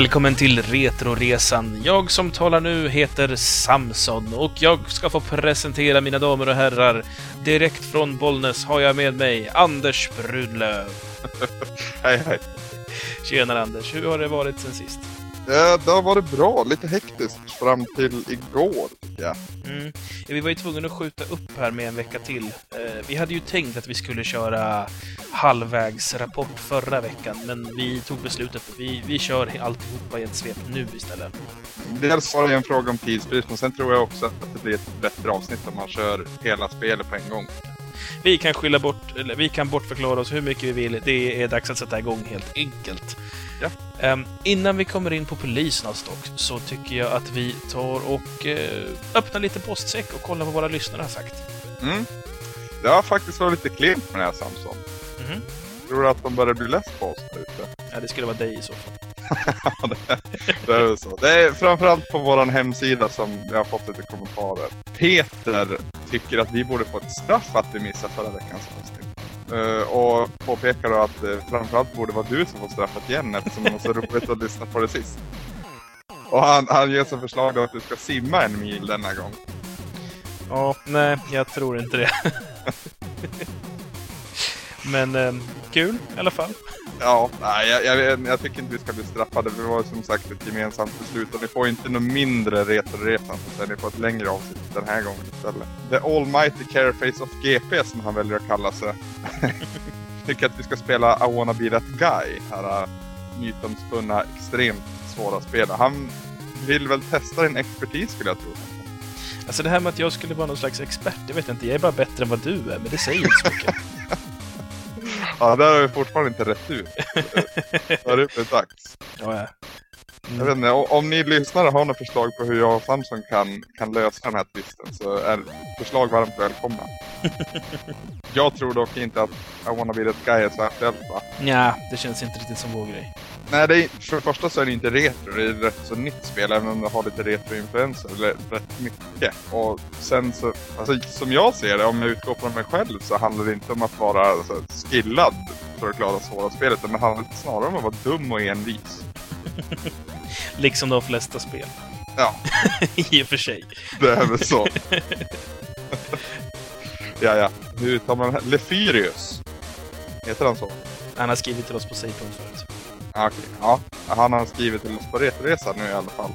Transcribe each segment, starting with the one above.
Välkommen till Retroresan. Jag som talar nu heter Samson och jag ska få presentera mina damer och herrar. Direkt från Bollnäs har jag med mig Anders Brudlöv. hej, hej. Tjenare Anders, hur har det varit sen sist? Ja, det har varit bra. Lite hektiskt fram till igår, jag. Mm. Vi var ju tvungna att skjuta upp här med en vecka till. Eh, vi hade ju tänkt att vi skulle köra halvvägsrapport förra veckan, men vi tog beslutet att vi, vi kör alltihopa i ett svep nu istället. Dels var det en fråga om tidsbrist, men sen tror jag också att det blir ett bättre avsnitt om man kör hela spelet på en gång. Vi kan skylla bort, eller vi kan bortförklara oss hur mycket vi vill. Det är dags att sätta igång helt enkelt. Ja. Um, innan vi kommer in på polisnas dock, så tycker jag att vi tar och uh, öppnar lite postsäck och kollar vad våra lyssnare har sagt. Mm. Det har faktiskt varit lite klent med det här Samson. Mm. Tror du att de börjar bli less på oss där ute? Ja, det skulle vara dig i så fall. det, är så. Det är framförallt på vår hemsida som vi har fått lite kommentarer. Peter tycker att vi borde få ett straff att vi missade förra veckans avsnitt. Uh, och påpekar då att uh, framförallt borde vara du som får straffet igen eftersom det var så roligt att lyssna på det sist. Och han, han ger som förslag då att du ska simma en mil denna gång. Ja, nej, jag tror inte det. Men eh, kul i alla fall. Ja, nej, jag, jag, jag, tycker inte vi ska bli straffade. Det var som sagt ett gemensamt beslut och ni får inte något mindre Retroresan utan ni får ett längre avsnitt den här gången istället. The Almighty Careface of GP som han väljer att kalla sig. tycker att vi ska spela I wanna be that guy. Här mytomspunna, extremt svåra spel. Han vill väl testa din expertis skulle jag tro. Alltså det här med att jag skulle vara någon slags expert, jag vet inte. Jag är bara bättre än vad du är, men det säger inte så mycket. Ja, där har vi fortfarande inte rätt ut. Då är det dags. Ja, ja. Mm. Jag vet inte, om ni lyssnare har några förslag på hur jag och Samson kan, kan lösa den här twisten så är förslag varmt välkomna. jag tror dock inte att I wanna be that guy är så aktuellt va? Ja, det känns inte riktigt som vår grej. Nej, det är, för det första så är det inte retro, det är ett rätt så nytt spel även om det har lite retroinfluenser, eller rätt mycket. Och sen så, alltså som jag ser det, om jag utgår från mig själv så handlar det inte om att vara alltså, skillad för att klara svåra spel, utan det handlar snarare om att vara dum och envis. liksom de flesta spel. Ja. I och för sig. Det är väl så. ja, ja. Nu tar man Lefyrius. Heter han så? Han har skrivit till oss på Sejpun förut. Okay, ja, han har skrivit till oss på Retoresa nu i alla fall.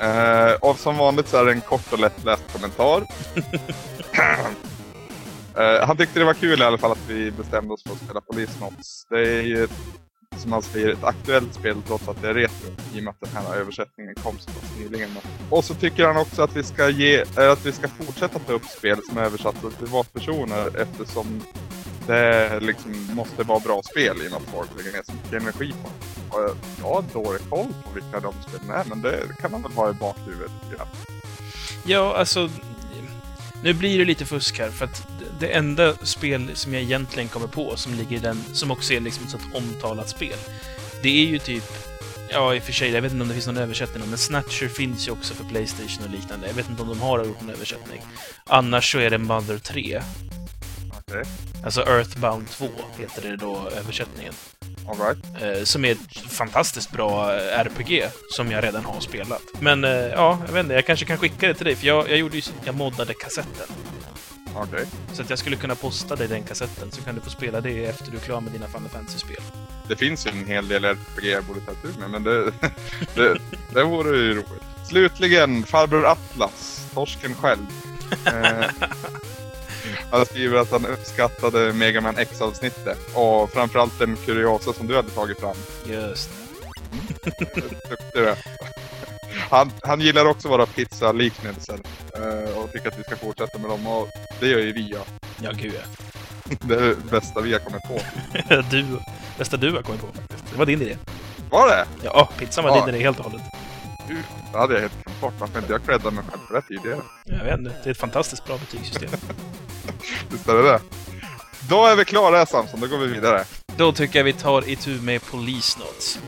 eh, och som vanligt så är det en kort och lättläst kommentar. eh, han tyckte det var kul i alla fall att vi bestämde oss för att spela Polisnots. Det är ju som han säger, ett aktuellt spel trots att det är retro. I och med att den här översättningen kom så pass nyligen. Och så tycker han också att vi ska, ge, att vi ska fortsätta ta upp spel som är översatta till privatpersoner eftersom det liksom måste vara bra spel i något att folk lägger ner så mycket energi på och Jag har dålig koll på vilka de spelen är, men det kan man väl ha i bakhuvudet. Ja, ja alltså... Nu blir det lite fusk här, för att det enda spel som jag egentligen kommer på som ligger i den, som också är liksom ett sånt omtalat spel, det är ju typ Ja, i och för sig, jag vet inte om det finns någon översättning, men Snatcher finns ju också för Playstation och liknande. Jag vet inte om de har gjort någon översättning. Annars så är det Mother 3. Okay. Alltså Earthbound 2 heter det då översättningen. All right. Eh, som är ett fantastiskt bra eh, RPG som jag redan har spelat. Men eh, ja, jag vet inte, jag kanske kan skicka det till dig, för jag, jag gjorde ju, jag moddade kassetten. Okej. Okay. Så att jag skulle kunna posta dig den kassetten, så kan du få spela det efter du är klar med dina Final Fantasy-spel. Det finns ju en hel del RPG jag borde ta tur med, men det, det, det vore ju roligt. Slutligen, farbror Atlas, torsken själv. Eh, han skriver att han uppskattade Mega Man X-avsnittet och framförallt den kuriosa som du hade tagit fram. Just det. Han, han gillar också våra pizza-liknelser uh, och tycker att vi ska fortsätta med dem och det gör ju vi ja. Ja, gud ja. Det är det bästa vi har kommit på. du, bästa du har kommit på faktiskt. Det var din idé. Var det? Ja, pizzan var ja. din idé helt och hållet. Gud, det hade jag helt glömt bort. Varför inte jag creddat mig själv för det tidigare? Jag vet inte. Det är ett fantastiskt bra betygssystem. Visst är det det. Då är vi klara Samson, då går vi vidare. Då tycker jag vi tar itu med Police Notes.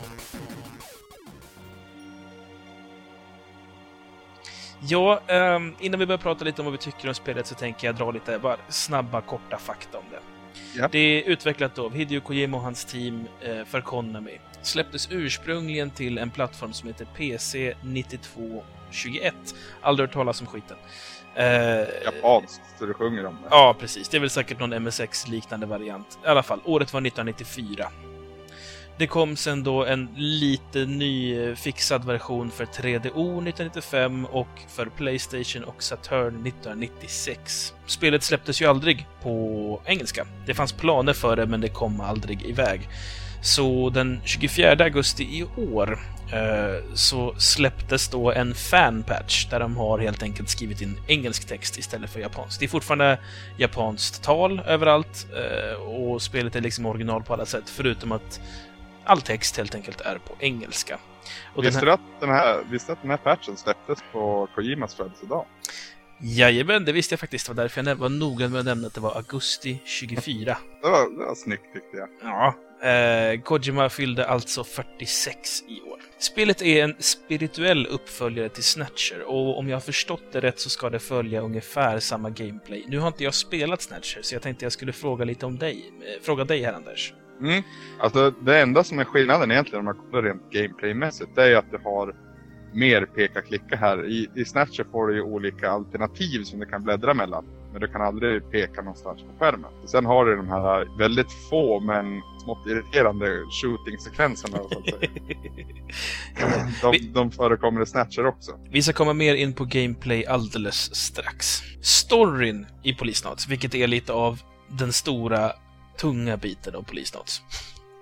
Ja, um, innan vi börjar prata lite om vad vi tycker om spelet så tänker jag dra lite bara snabba, korta fakta om det. Ja. Det är utvecklat av Hideo Kojima och hans team eh, för Konami. Släpptes ursprungligen till en plattform som heter PC 9221. Aldrig hört talas om skiten. Eh, Japanskt, så du sjunger om det. Ja, precis. Det är väl säkert någon MSX-liknande variant. I alla fall, året var 1994. Det kom sen då en lite nyfixad version för 3DO 1995 och för Playstation och Saturn 1996. Spelet släpptes ju aldrig på engelska. Det fanns planer för det, men det kom aldrig iväg. Så den 24 augusti i år eh, så släpptes då en fanpatch där de har helt enkelt skrivit in engelsk text istället för japansk. Det är fortfarande japanskt tal överallt eh, och spelet är liksom original på alla sätt förutom att all text helt enkelt är på engelska. Och Visste här, du att den här, visste att den här patchen släpptes på Kojimas födelsedag? jajamän, det visste jag faktiskt. Det var därför jag var noga med att nämna att det var augusti 24. Det var, det var snyggt tyckte jag. Ja. Eh, Kojima fyllde alltså 46 i år. Spelet är en spirituell uppföljare till Snatcher och om jag har förstått det rätt så ska det följa ungefär samma gameplay. Nu har inte jag spelat Snatcher så jag tänkte jag skulle fråga lite om dig. Eh, fråga dig här Anders. Mm. Alltså det enda som är skillnaden egentligen om man kollar rent gameplaymässigt det är ju att du har mer peka-klicka här. I, I Snatcher får du ju olika alternativ som du kan bläddra mellan. Men du kan aldrig peka någonstans på skärmen. Sen har du de här väldigt få men smått irriterande shooting-sekvenserna. De, de förekommer i Snatcher också. Vi ska komma mer in på gameplay alldeles strax. Storyn i Polisnots, vilket är lite av den stora, tunga biten av Polisnots.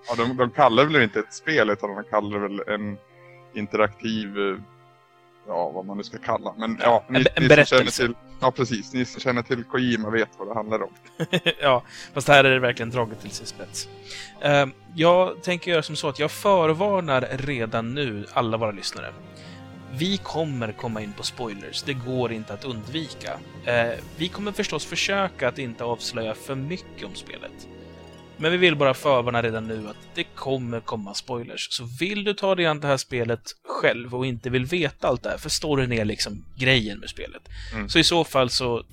Ja, de, de kallar väl inte ett spel utan de kallar väl en interaktiv, eh, ja vad man nu ska kalla. Men ja, ni, en ni som känner till, ja precis, ni som känner till Kojima vet vad det handlar om. ja, fast här är det verkligen draget till sin spets. Eh, jag tänker göra som så att jag förvarnar redan nu alla våra lyssnare. Vi kommer komma in på spoilers, det går inte att undvika. Eh, vi kommer förstås försöka att inte avslöja för mycket om spelet. Men vi vill bara förvarna redan nu att det kommer komma spoilers. Så vill du ta dig an det här spelet själv och inte vill veta allt det här, för storyn är liksom grejen med spelet. Mm. Så i så fall så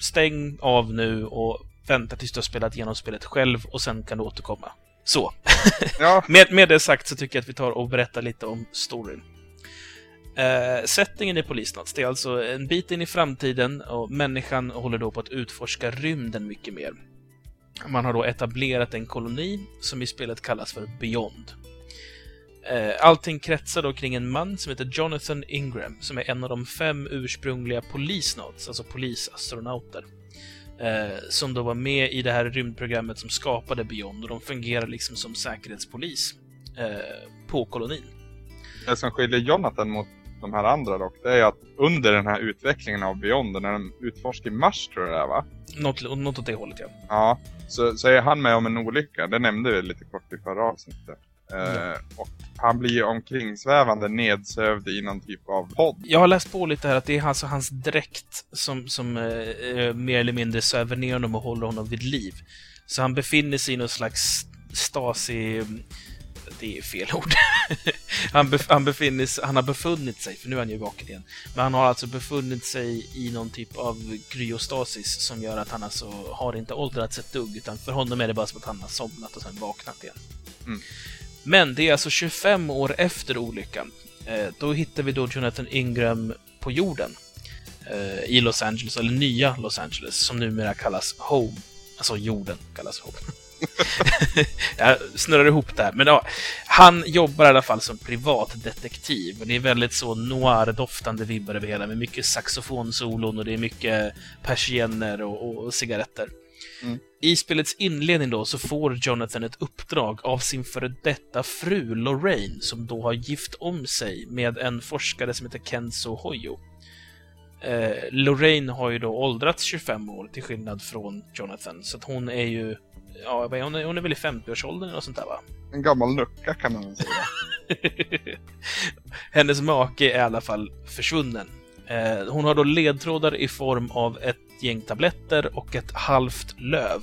stäng av nu och vänta tills du har spelat igenom spelet själv och sen kan du återkomma. Så. Ja, Med, med det sagt så tycker jag att vi tar och berättar lite om storyn. Eh, settingen i Polisnats, det är alltså en bit in i framtiden och människan håller då på att utforska rymden mycket mer. Man har då etablerat en koloni som i spelet kallas för Beyond. Eh, allting kretsar då kring en man som heter Jonathan Ingram, som är en av de fem ursprungliga Polisnauts, alltså polisastronauter. Eh, som då var med i det här rymdprogrammet som skapade Beyond och de fungerar liksom som säkerhetspolis eh, på kolonin. det som skiljer Jonathan mot de här andra dock, det är att under den här utvecklingen av Beyond, när de utforskar Mars tror jag det är va? Något, något åt det hållet, ja. Ja, så, så är han med om en olycka. Det nämnde vi lite kort i förra avsnittet. Eh, och han blir omkringsvävande nedsövd i någon typ av podd. Jag har läst på lite här att det är alltså hans dräkt som, som eh, mer eller mindre söver ner honom och håller honom vid liv. Så han befinner sig i någon slags stasi... Det är fel ord. han, bef- han, befinner sig, han har befunnit sig, för nu är han ju vaken igen, men han har alltså befunnit sig i någon typ av kryostasis som gör att han alltså har inte åldrats ett dugg, utan för honom är det bara som att han har somnat och sen vaknat igen. Mm. Men det är alltså 25 år efter olyckan. Eh, då hittar vi då Jonathan Ingram på jorden. Eh, I Los Angeles, eller nya Los Angeles, som numera kallas Home. Alltså jorden kallas Home. Jag snurrar ihop det här. Men ja, han jobbar i alla fall som privatdetektiv. Och det är väldigt så noir-doftande vibbar över hela, med mycket saxofonsolon och det är mycket persienner och, och, och cigaretter. Mm. I spelets inledning då så får Jonathan ett uppdrag av sin före detta fru Lorraine som då har gift om sig med en forskare som heter Kenzo Hoyo. Eh, Lorraine har ju då åldrats 25 år till skillnad från Jonathan, så att hon är ju Ja, hon, är- hon är väl i 50-årsåldern eller sånt där va? En gammal nucka kan man väl säga. Hennes make är i alla fall försvunnen. Eh, hon har då ledtrådar i form av ett gäng tabletter och ett halvt löv.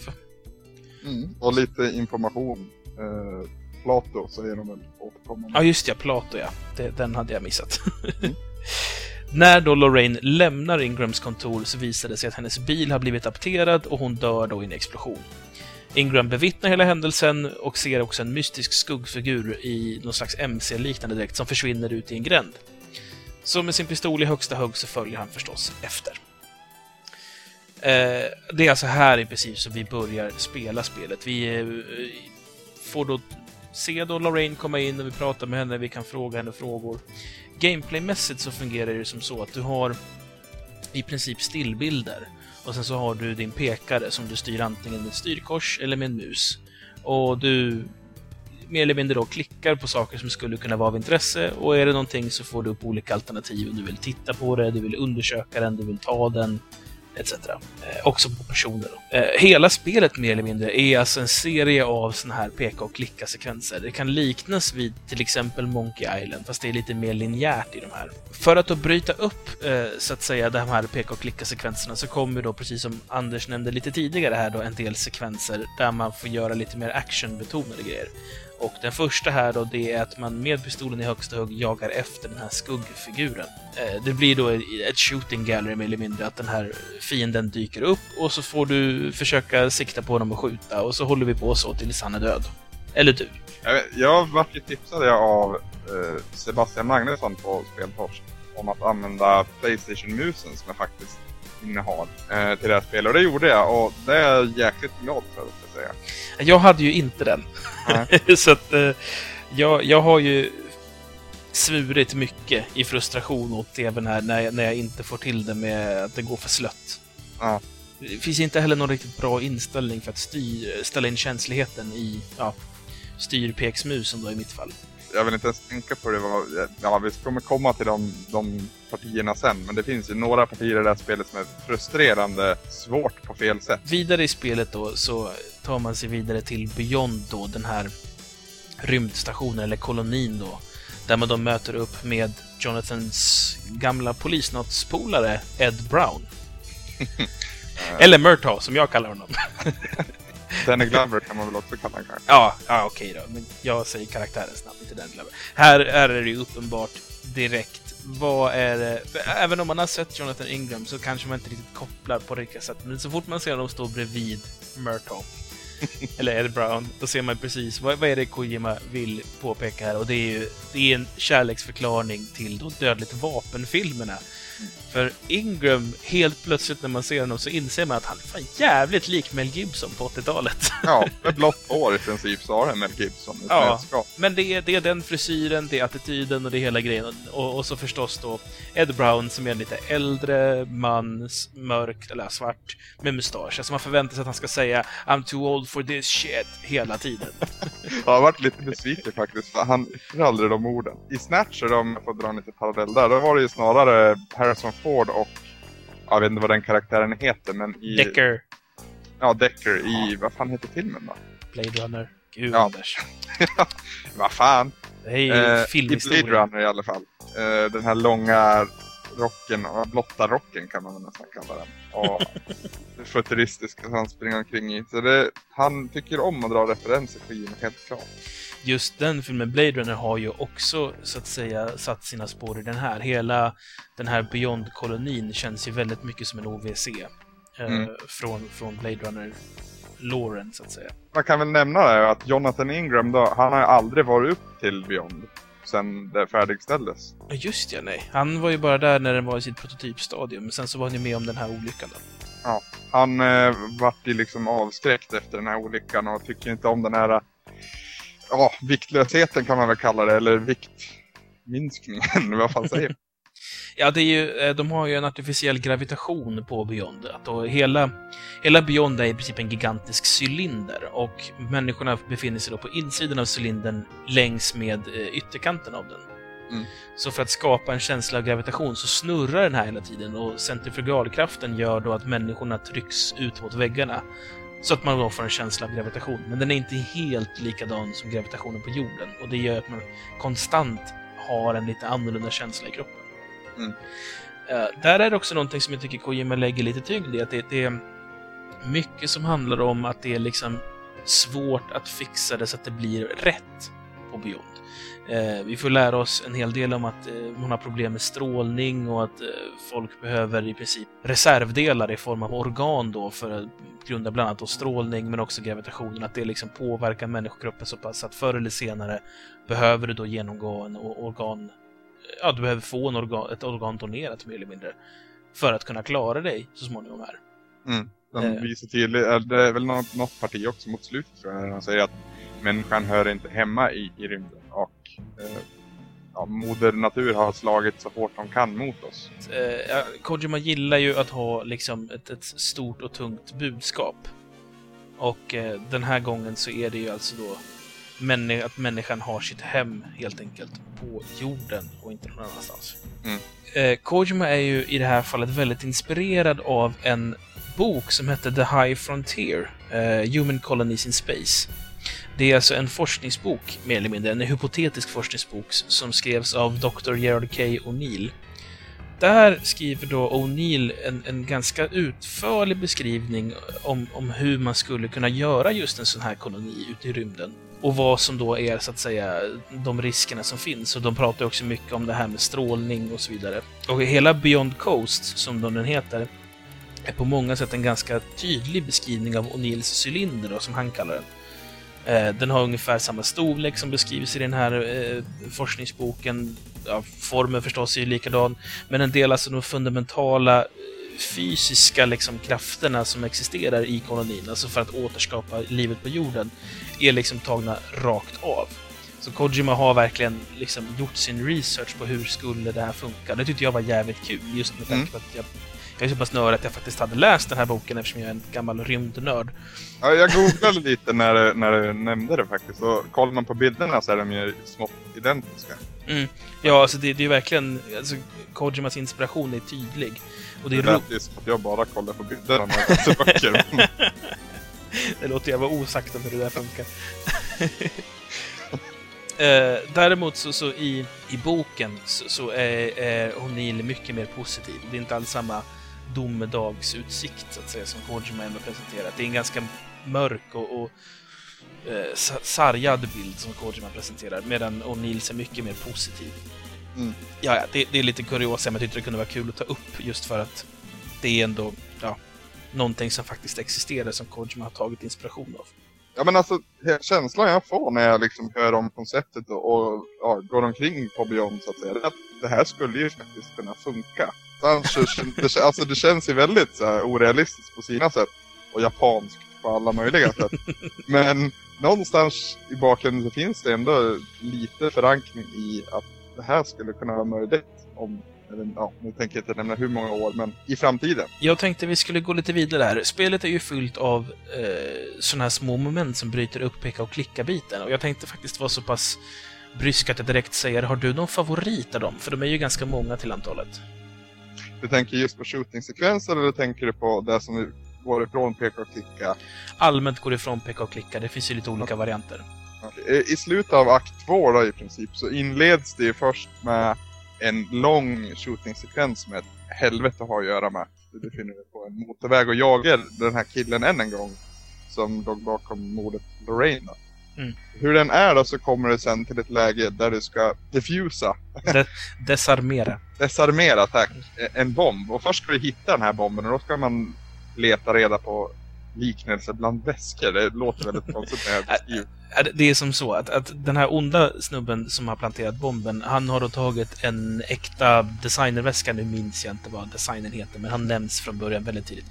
Mm. Och lite information. Eh, Plato säger de väl återkommande. Ja, just ja, Plato ja. Det, den hade jag missat. När då Lorraine lämnar Ingrams kontor så visar det sig att hennes bil har blivit apterad och hon dör då i en explosion. Ingram bevittnar hela händelsen och ser också en mystisk skuggfigur i någon slags MC-liknande dräkt som försvinner ut i en gränd. Så med sin pistol i högsta hugg så följer han förstås efter. Eh, det är alltså här i princip som vi börjar spela spelet. Vi eh, får då se då Lorraine komma in och vi pratar med henne, vi kan fråga henne frågor. Gameplaymässigt så fungerar det som så att du har i princip stillbilder och sen så har du din pekare som du styr antingen med ett styrkors eller med en mus. Och du mer eller mindre då klickar på saker som skulle kunna vara av intresse. Och är det någonting så får du upp olika alternativ. Om du vill titta på det, du vill undersöka den, du vill ta den, etc. Eh, också på personer. Eh, hela spelet mer eller mindre är alltså en serie av såna här peka och klicka-sekvenser. Det kan liknas vid till exempel Monkey Island, fast det är lite mer linjärt i de här. För att då bryta upp, eh, så att säga, de här peka och klicka-sekvenserna så kommer då, precis som Anders nämnde lite tidigare här då, en del sekvenser där man får göra lite mer actionbetonade grejer. Och den första här då, det är att man med pistolen i högsta hugg jagar efter den här skuggfiguren. Eh, det blir då ett shooting gallery mer eller mindre, att den här fienden dyker upp och så får du försöka sikta på honom och skjuta och så håller vi på så tills han är död. Eller du. Jag, vart ju tipsad av eh, Sebastian Magnusson på Speltorsk om att använda Playstation-musen som jag faktiskt innehar eh, till det här spelet. Och det gjorde jag och det är jag jäkligt glad för, jag. Jag hade ju inte den. så att eh, jag, jag har ju svurit mycket i frustration åt tvn här när jag, när jag inte får till det med att det går för slött. Ja. Det finns inte heller någon riktigt bra inställning för att styr, ställa in känsligheten i ja, styrpeksmusen då i mitt fall. Jag vill inte ens tänka på det. Ja, vi kommer komma till de, de partierna sen, men det finns ju några partier i det här spelet som är frustrerande svårt på fel sätt. Vidare i spelet då så tar man sig vidare till Beyond då, den här rymdstationen eller kolonin då. Där man då möter upp med Jonathans gamla polisnotspolare Ed Brown. eller Murtaugh som jag kallar honom. Danny Glover kan man väl också kalla honom kanske? Ja, ja okej då. Men jag säger karaktärens namn, inte Danny Glover. Här, här är det ju uppenbart direkt vad är det? För även om man har sett Jonathan Ingram så kanske man inte riktigt kopplar på det sätt. Men så fort man ser dem stå bredvid Murtaugh eller Ed Brown, då ser man precis vad, vad är det Kojima vill påpeka här och det är ju det är en kärleksförklaring till de dödligt vapenfilmerna. För Ingram, helt plötsligt när man ser honom så inser man att han är fan jävligt lik Mel Gibson på 80-talet. Ja, med blått hår i princip så har han Mel Gibson. Ja, men det är, det är den frisyren, det är attityden och det är hela grejen. Och, och så förstås då Ed Brown som är en lite äldre man, mörk eller svart, med mustasch. Alltså man förväntar sig att han ska säga I'm too old for this shit hela tiden. jag har varit lite besviken faktiskt, för han yttrar aldrig de orden. I Snatcher, om jag får dra en liten parallell där, då var det ju snarare Harrison Ford och jag vet inte vad den karaktären heter men i... Decker. Ja, Decker i, vad fan heter filmen då? Blade Runner. Gud ja. Anders. vad fan. Det är eh, filmhistoria. I Blade Runner i alla fall. Eh, den här långa rocken, blotta rocken kan man nästan kalla den. Och det futuristiska som han springer omkring i. Så det, han tycker om att dra referenser på Jimmy, helt klart just den filmen, Blade Runner, har ju också så att säga satt sina spår i den här. Hela den här Beyond-kolonin känns ju väldigt mycket som en OVC eh, mm. från, från Blade Runner Lauren, så att säga. Man kan väl nämna det, att Jonathan Ingram då, han har aldrig varit upp till Beyond sen det färdigställdes. Just ja, nej. Han var ju bara där när den var i sitt prototypstadium, men sen så var han ju med om den här olyckan då. Ja, han eh, vart ju liksom avskräckt efter den här olyckan och tycker inte om den här ja, viktlösheten kan man väl kalla det, eller viktminskningen, vad fan säger Ja, det är ju, eh, de har ju en artificiell gravitation på Beyond. Att då hela, hela Beyond är i princip en gigantisk cylinder och människorna befinner sig då på insidan av cylindern längs med eh, ytterkanten av den. Mm. Så för att skapa en känsla av gravitation så snurrar den här hela tiden och centrifugalkraften gör då att människorna trycks ut mot väggarna så att man då får en känsla av gravitation. Men den är inte helt likadan som gravitationen på jorden. Och det gör att man konstant har en lite annorlunda känsla i kroppen. Mm. Uh, där är det också någonting som jag tycker Kojima lägger lite tyngd i. Att det, det är mycket som handlar om att det är liksom svårt att fixa det så att det blir rätt på Beyond. Eh, vi får lära oss en hel del om att eh, hon har problem med strålning och att eh, folk behöver i princip reservdelar i form av organ då för att grund av bland annat strålning men också gravitationen, att det liksom påverkar människokroppen så pass att förr eller senare behöver du då genomgå en organ... Ja, du behöver få en organ, ett organ donerat mer eller mindre för att kunna klara dig så småningom här. Mm. De eh. visar tydligt, det är väl något, något parti också mot slutet tror jag, när de säger att människan hör inte hemma i, i rymden eh, ja, moder natur har slagit så hårt de kan mot oss. Eh, Kojima gillar ju att ha liksom ett, ett stort och tungt budskap. Och eh, den här gången så är det ju alltså då männi att människan har sitt hem helt enkelt på jorden och inte någon annanstans. Mm. Eh, Kojima är ju i det här fallet väldigt inspirerad av en bok som hette The High Frontier, eh, Human Colonies in Space. Det är alltså en forskningsbok, mer eller mindre, en hypotetisk forskningsbok som skrevs av Dr. Gerard K. O'Neill. Där skriver då O'Neill en, en ganska utförlig beskrivning om, om hur man skulle kunna göra just en sån här koloni ute i rymden. Och vad som då är, så att säga, de riskerna som finns. Och de pratar också mycket om det här med strålning och så vidare. Och hela Beyond Coast, som den heter, är på många sätt en ganska tydlig beskrivning av O'Neills cylinder, då, som han kallar den. Eh, den har ungefär samma storlek som beskrivs i den här eh, forskningsboken. Ja, formen förstås är ju likadan, men en del alltså de fundamentala eh, fysiska liksom, krafterna som existerar i kolonin, alltså för att återskapa livet på jorden, är liksom tagna rakt av. Så Kojima har verkligen liksom gjort sin research på hur skulle det här funka. Det tyckte jag var jävligt kul, just med tanke mm. på att jag jag är så pass nörd att jag faktiskt hade läst den här boken eftersom jag är en gammal rymdnörd. Ja, jag googlade lite när, när du nämnde det faktiskt. Och kollar man på bilderna så är de ju smått identiska. Mm. Ja, alltså det, det är verkligen... Alltså, Kojimas inspiration är tydlig. Och det, är det lät ju som att jag bara kollar på bilderna när jag läser böcker. det låter jag vara osagt om hur det där funkar. Eh, däremot så, så, i, i boken så, så är, är O'Neill mycket mer positiv. Det är inte alls samma domedagsutsikt så att säga, som Kojima ändå presenterat. Det är en ganska mörk och, och eh, sargad bild som Kojima presenterar, medan O'Neill ser mycket mer positiv. Mm. Ja, ja det, det, är lite kuriosa, men jag tyckte det kunde vara kul att ta upp just för att det är ändå ja, någonting som faktiskt existerar som Kojima har tagit inspiration av. Ja men alltså känslan jag får när jag liksom hör om konceptet och, och ja, går omkring på Beyond så att säga. Är att det här skulle ju faktiskt kunna funka det, alltså det känns ju väldigt så här, orealistiskt på sina sätt. Och japanskt på alla möjliga sätt. Men någonstans i bakgrunden så finns det ändå lite förankring i att det här skulle kunna vara möjligt om ja, nu tänker jag inte nämna hur många år, men i framtiden. Jag tänkte vi skulle gå lite vidare här. Spelet är ju fyllt av eh, sådana här små moment som bryter upp peka och klicka-biten. Och jag tänkte faktiskt vara så pass brysk att jag direkt säger, har du någon favorit av dem? För de är ju ganska många till antalet. Du tänker just på shooting-sekvenser eller tänker du på det som går ifrån peka och klicka? Allmänt går ifrån peka och klicka. Det finns ju lite olika varianter. I slutet av akt två då i princip så inleds det ju först med en lång shooting-sekvens med helvete har att göra med. Du befinner dig på en motorväg och jagar den här killen än en gång. Som låg bakom mordet Lorraine. Mm. Hur den är då så kommer det sen till ett läge där du ska diffusa. De desarmera. desarmera, tack. En bomb. Och först ska du hitta den här bomben och då ska man leta reda på liknelse bland väskor. Det låter väldigt konstigt när jag beskriver. Det är som så att, att den här onda snubben som har planterat bomben, han har då tagit en äkta designerväska, nu minns jag inte vad designern heter, men han nämns från början väldigt tidigt.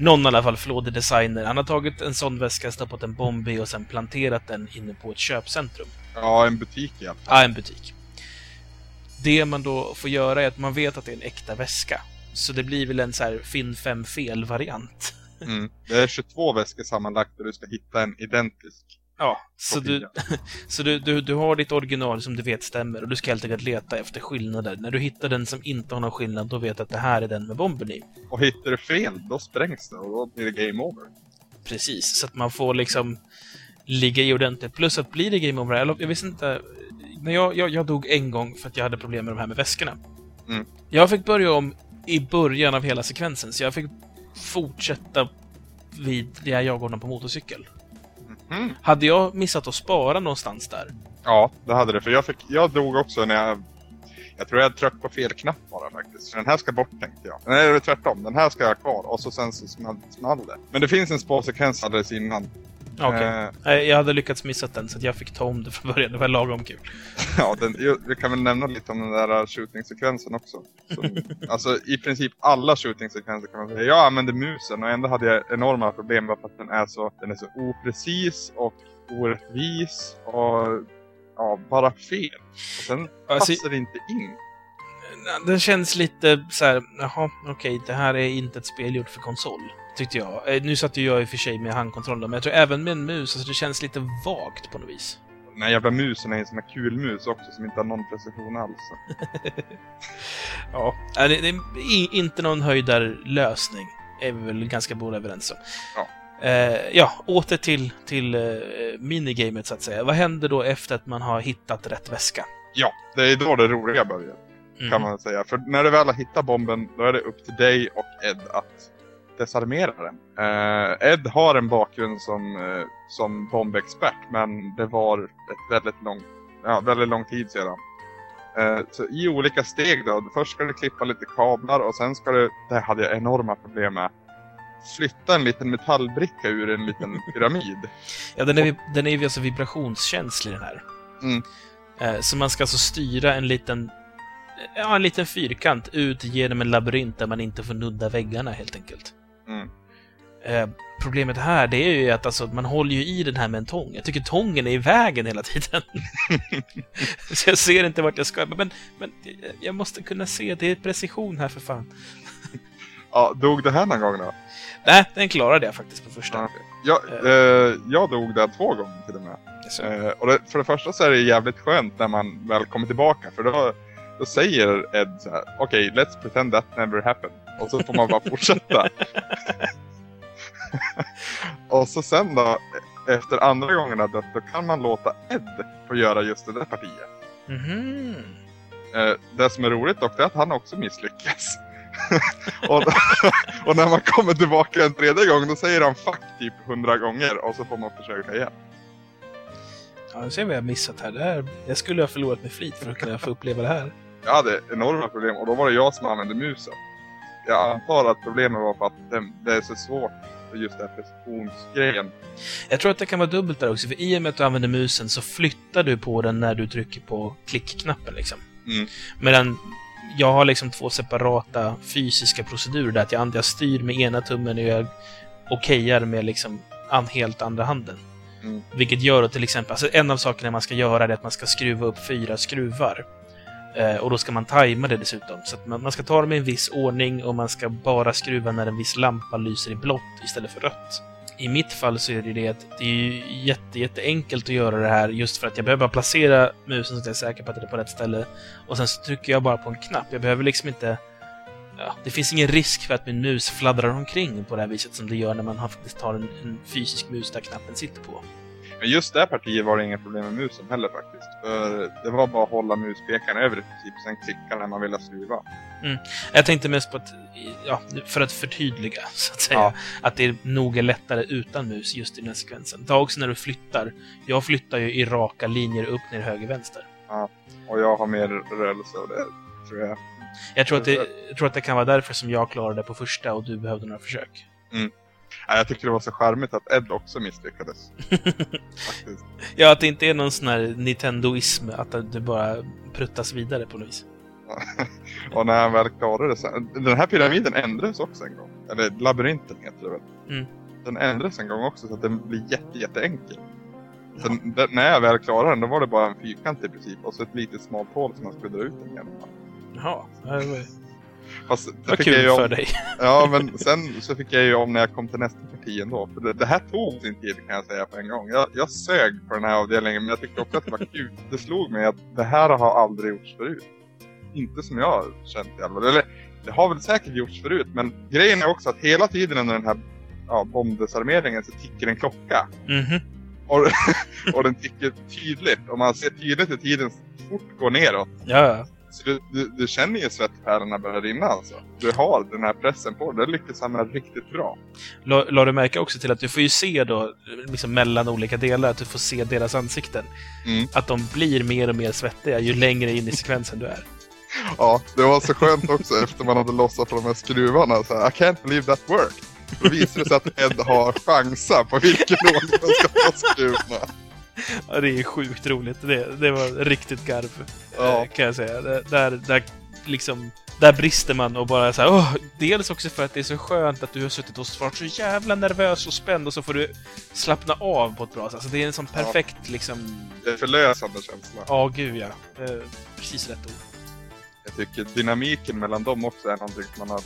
Någon i alla fall, Flåde Designer, han har tagit en sån väska, stoppat en bomb i och sen planterat den inne på ett köpcentrum. Ja, en butik i alla fall. Ja, en butik. Det man då får göra är att man vet att det är en äkta väska. Så det blir väl en så här Finn 5 fel-variant. Mm. Det är 22 väskor sammanlagt och du ska hitta en identisk. Ja, så, du, så du, du, du har ditt original som du vet stämmer och du ska helt enkelt leta efter skillnader. När du hittar den som inte har någon skillnad, då vet du att det här är den med bomben i. Och hittar du fel, då sprängs det och då blir det game over. Precis, så att man får liksom ligga i ordentligt. Plus att blir det game over, jag, jag visste inte... När jag, jag, jag dog en gång för att jag hade problem med de här med väskorna. Mm. Jag fick börja om i början av hela sekvensen, så jag fick fortsätta vid där jag går på motorcykel. Mm. Hade jag missat att spara någonstans där? Ja, det hade det. För jag, fick, jag dog också när jag... Jag tror jag tryckte på fel knapp bara faktiskt. Den här ska bort tänkte jag. Nej, det är tvärtom. Den här ska jag ha kvar. Och så sen så small, small det. Men det finns en spårsekvens alldeles innan. Okej. Eh, Nej, Jag hade lyckats missa den, så att jag fick ta om det från början. Det var lagom kul. ja, den, vi kan väl nämna lite om den där shooting-sekvensen också. Som, alltså i princip alla shooting-sekvenser kan man säga. Jag använde musen och ändå hade jag enorma problem med att den är så, den är så oprecis och orättvis och ja, bara fel. Och sen Alltså, passar det inte in. den känns lite så här, jaha, okej, det här är inte ett spel gjort för konsol. Tyckte jag. Eh, Nu satt ju jag i och för sig med handkontrollen, men jag tror även med en mus, alltså det känns lite vagt på något vis. Den här jävla musen är en sån här kulmus också som inte har någon precision alls. Ja, eh, det, det är inte någon höjdarlösning. Är vi väl ganska båda överens om. Ja. Eh, ja, åter till, till eh, minigamet så att säga. Vad händer då efter att man har hittat rätt väska? Ja, det är då det roliga börjar. Mm. kan man säga. För när du väl har hittat bomben, då är det upp till dig och Ed att desarmera den. Eh, Ed har en bakgrund som, eh, som bombexpert, men det var ett väldigt lång, ja, väldigt lång tid sedan. Eh, så i olika steg då. Först ska du klippa lite kablar och sen ska du, det hade jag enorma problem med, flytta en liten metallbricka ur en liten pyramid. Ja, den är, den är ju alltså vibrationskänslig den här. Mm. Eh, så man ska alltså styra en liten, ja, en liten fyrkant ut genom en labyrint där man inte får nudda väggarna helt enkelt. Mm. Eh, problemet här, det är ju att alltså, man håller ju i den här med en tång. Jag tycker tången är i vägen hela tiden. så jag ser inte vart jag ska. Men, men jag måste kunna se, det är precision här för fan. Ja, dog det här någon gång då? Nej, den klarade jag faktiskt på första. Ja. Jag, eh, jag dog där två gånger till och med. Eh, och det, för det första så är det jävligt skönt när man väl kommer tillbaka för då, då säger Ed så här: okej, let's pretend that never happened. Och så får man bara fortsätta. och så sen då, efter andra gången har dött, då kan man låta Ed få göra just det där partiet. Eh, det som är roligt dock, det är att han också misslyckas. och, och när man kommer tillbaka en tredje gång, då säger han fuck typ hundra gånger och så får man försöka igen. Ja, nu ser vi vad jag missat här. Det här. Jag skulle ha förlorat med flit för att kunna få uppleva det här. Jag hade enorma problem och då var det jag som använde musen. Jag antar att problemet var för att det, det är så svårt för just den här precisionsgrejen. Jag tror att det kan vara dubbelt där också, för i och med att du använder musen så flyttar du på den när du trycker på klickknappen liksom. Mm. Medan jag har liksom två separata fysiska procedurer där att jag, jag styr med ena tummen och jag okejar med liksom an, helt andra handen. Mm. Vilket gör att till exempel, alltså en av sakerna man ska göra är att man ska skruva upp fyra skruvar. Eh, och då ska man tajma det dessutom. Så att man, man ska ta dem i en viss ordning och man ska bara skruva när en viss lampa lyser i blått istället för rött. I mitt fall så är det ju det att det är ju jätte, jätteenkelt att göra det här just för att jag behöver bara placera musen så att jag är säker på att det är på rätt ställe. Och sen så trycker jag bara på en knapp. Jag behöver liksom inte... Ja, det finns ingen risk för att min mus fladdrar omkring på det här viset som det gör när man har- faktiskt tar en, en fysisk mus där knappen sitter på. Men just det partiet var det inga problem med musen heller faktiskt. För det var bara att hålla muspekaren över i princip, sen klicka när man ville skruva. Jag tänkte mest på att, ja, för att förtydliga, så att säga, Ja. att det nog är lättare utan mus just i den här sekvensen. Ta också när du flyttar. Jag flyttar ju i raka linjer upp, ner, höger, vänster. Och jag har mer rörelse och det tror jag. Jag tror, att det, jag tror att det kan vara därför som jag klarade det på första och du behövde några försök. Nej, jag tyckte det var så charmigt att Ed också misslyckades. Ja, att det inte är någon sån här Nintendoism, att det bara pruttas vidare på något vis. och när han väl klarade det sen. Den här pyramiden ändrades också en gång. Eller labyrinten heter det väl. Mm. Den ändrades en gång också så att den blir jätte, jätteenkel. Sen, den, när jag väl klarade den, då var det bara en fyrkant i princip. Och så ett litet smalt hål som man skulle dra ut den genom. Jaha, det var, Fast jag kul om, för dig. Ja, men sen så fick jag ju om när jag kom till nästa parti ändå. För det, det här tog sin tid kan jag säga på en gång. Jag, jag sög på den här avdelningen, men jag tyckte också att det var kul. Det slog mig att det här har aldrig gjorts förut. Inte som jag har känt i alla fall. Eller, det har väl säkert gjorts förut, men grejen är också att hela tiden under den här ja, bombdesarmeringen så tickar en klocka. Mhm. Och, och den tickar tydligt. Och man ser tydligt hur tiden fort går neråt. Ja, ja. Så du, du, du känner ju svettpärlorna börja rinna alltså. Du har den här pressen på dig. Det lyckas han med riktigt bra. La, la du märka också till att du får ju se då, liksom mellan olika delar, att du får se deras ansikten. Mm. Att de blir mer och mer svettiga ju längre in i sekvensen du är. Ja, det var så skönt också efter man hade lossat på de här skruvarna. Så här, I can't believe that worked. Då visar det sig att Ed har chansa på vilken ordning man ska ta skruvarna. Ja, det är sjukt roligt. Det, det var riktigt garv, Ja. eh, kan jag säga. Där, där, liksom, där brister man och bara så här, åh, Dels också för att det är så skönt att du har suttit och varit så jävla nervös och spänd och så får du slappna av på ett bra sätt. Alltså, det är en sån Ja. perfekt liksom... Det är förlösande känsla. Ja, gud ja. Eh, precis rätt ord. Jag tycker dynamiken mellan dem också är någonting man har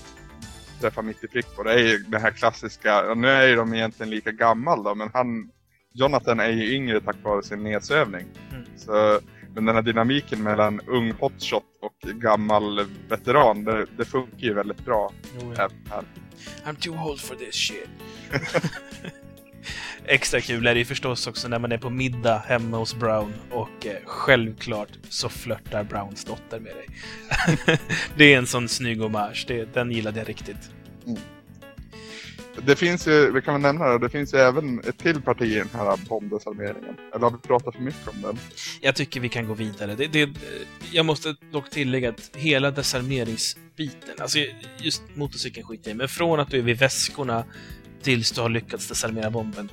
träffat mitt i prick på. Det är ju det här klassiska, och nu är ju de egentligen lika gammal då, men han, Jonathan är ju yngre tack vare sin nedsövning. Mm. Så, men den här dynamiken mellan ung hotshot och gammal veteran, det, det funkar ju väldigt bra Jo, ja. även här. I'm too old for this shit. Extra kul är det ju förstås också när man är på middag hemma hos Brown och eh, självklart så flörtar Browns dotter med dig. det är en sån snygg hommage, det, den gillade jag riktigt. Det finns ju, vi kan väl nämna det, det finns ju även ett till parti i den här bombdesarmeringen. Eller har vi pratat för mycket om den? Jag tycker vi kan gå vidare. Det, det, jag måste dock tillägga att hela desarmeringsbiten, alltså just motorcykeln skiter jag i, men från att du är vid väskorna tills du har lyckats desarmera bomben,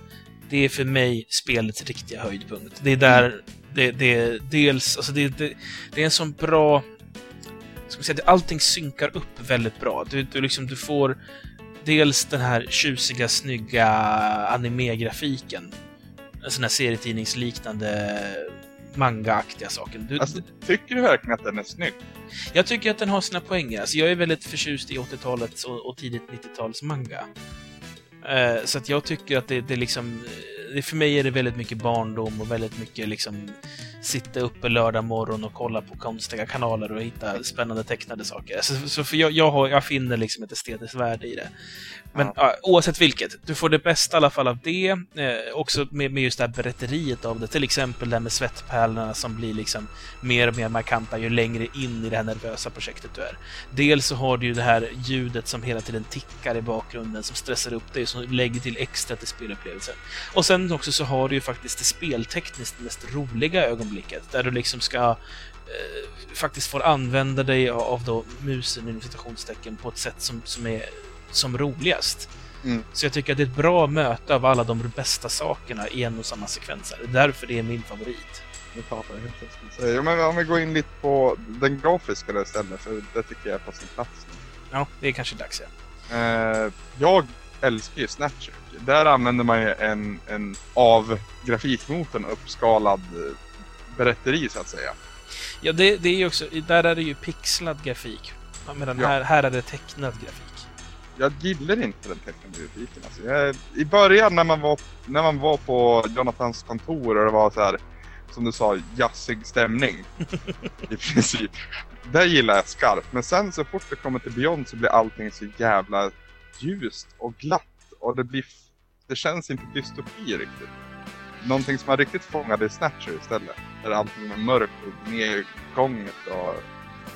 det är för mig spelets riktiga höjdpunkt. Det är där det, det dels, alltså det, det, det är en sån bra, ska man säga, allting synkar upp väldigt bra. Du, du, liksom, du får dels den här tjusiga, snygga anime-grafiken. En sån här serietidningsliknande manga-aktiga saken. Du, Alltså, tycker du verkligen att den är snygg? jag tycker att den har sina poänger. Alltså, jag är väldigt förtjust i 80-talets och, och tidigt 90-tals manga. Eh, så att jag tycker att det, det liksom... Det, för mig är det väldigt mycket barndom och väldigt mycket liksom sitta uppe lördag morgon och kolla på konstiga kanaler och hitta spännande tecknade saker. Så, så för jag, jag, har, jag finner liksom ett estetiskt värde i det. Men Ja. oavsett vilket, du får det bästa i alla fall av det. Eh, också med, med just det här berätteriet av det. Till exempel det här med svettpärlorna som blir liksom mer och mer markanta ju längre in i det här nervösa projektet du är. Dels så har du ju det här ljudet som hela tiden tickar i bakgrunden som stressar upp dig, som lägger till extra till spelupplevelsen. Och sen också så har du ju faktiskt det speltekniskt mest roliga ögonblicket, där du liksom ska eh, faktiskt får använda dig av, av då musen inom citationstecken på ett sätt som, som är som roligast. Mm. Så jag tycker att det är ett bra möte av alla de bästa sakerna i en och samma sekvens. här. Därför det är min favorit. Så, ja, men om vi går in lite på den grafiska där istället, för det tycker jag är på sin plats. Ja, det är kanske dags ja. Eh, jag älskar ju Snatcher. Där använder man ju en, en av grafikmotorn uppskalad eh, berätteri så att säga. Ja, det, det är ju också, där är det ju pixlad grafik. Medan Ja. här, här är det tecknad grafik. Jag gillar inte den tecknade grafiken. Alltså. Jag, I början när man, var, när man var på Jonathans kontor och det var så här, som du sa, jazzig stämning. I princip. Där gillar jag skarpt. Men sen så fort det kommer till Beyond så blir allting så jävla ljust och glatt. Och det blir... Det känns inte dystopi riktigt. Någonting som har riktigt fångade i Snatcher istället. Där allting är mörkt och nedgånget och...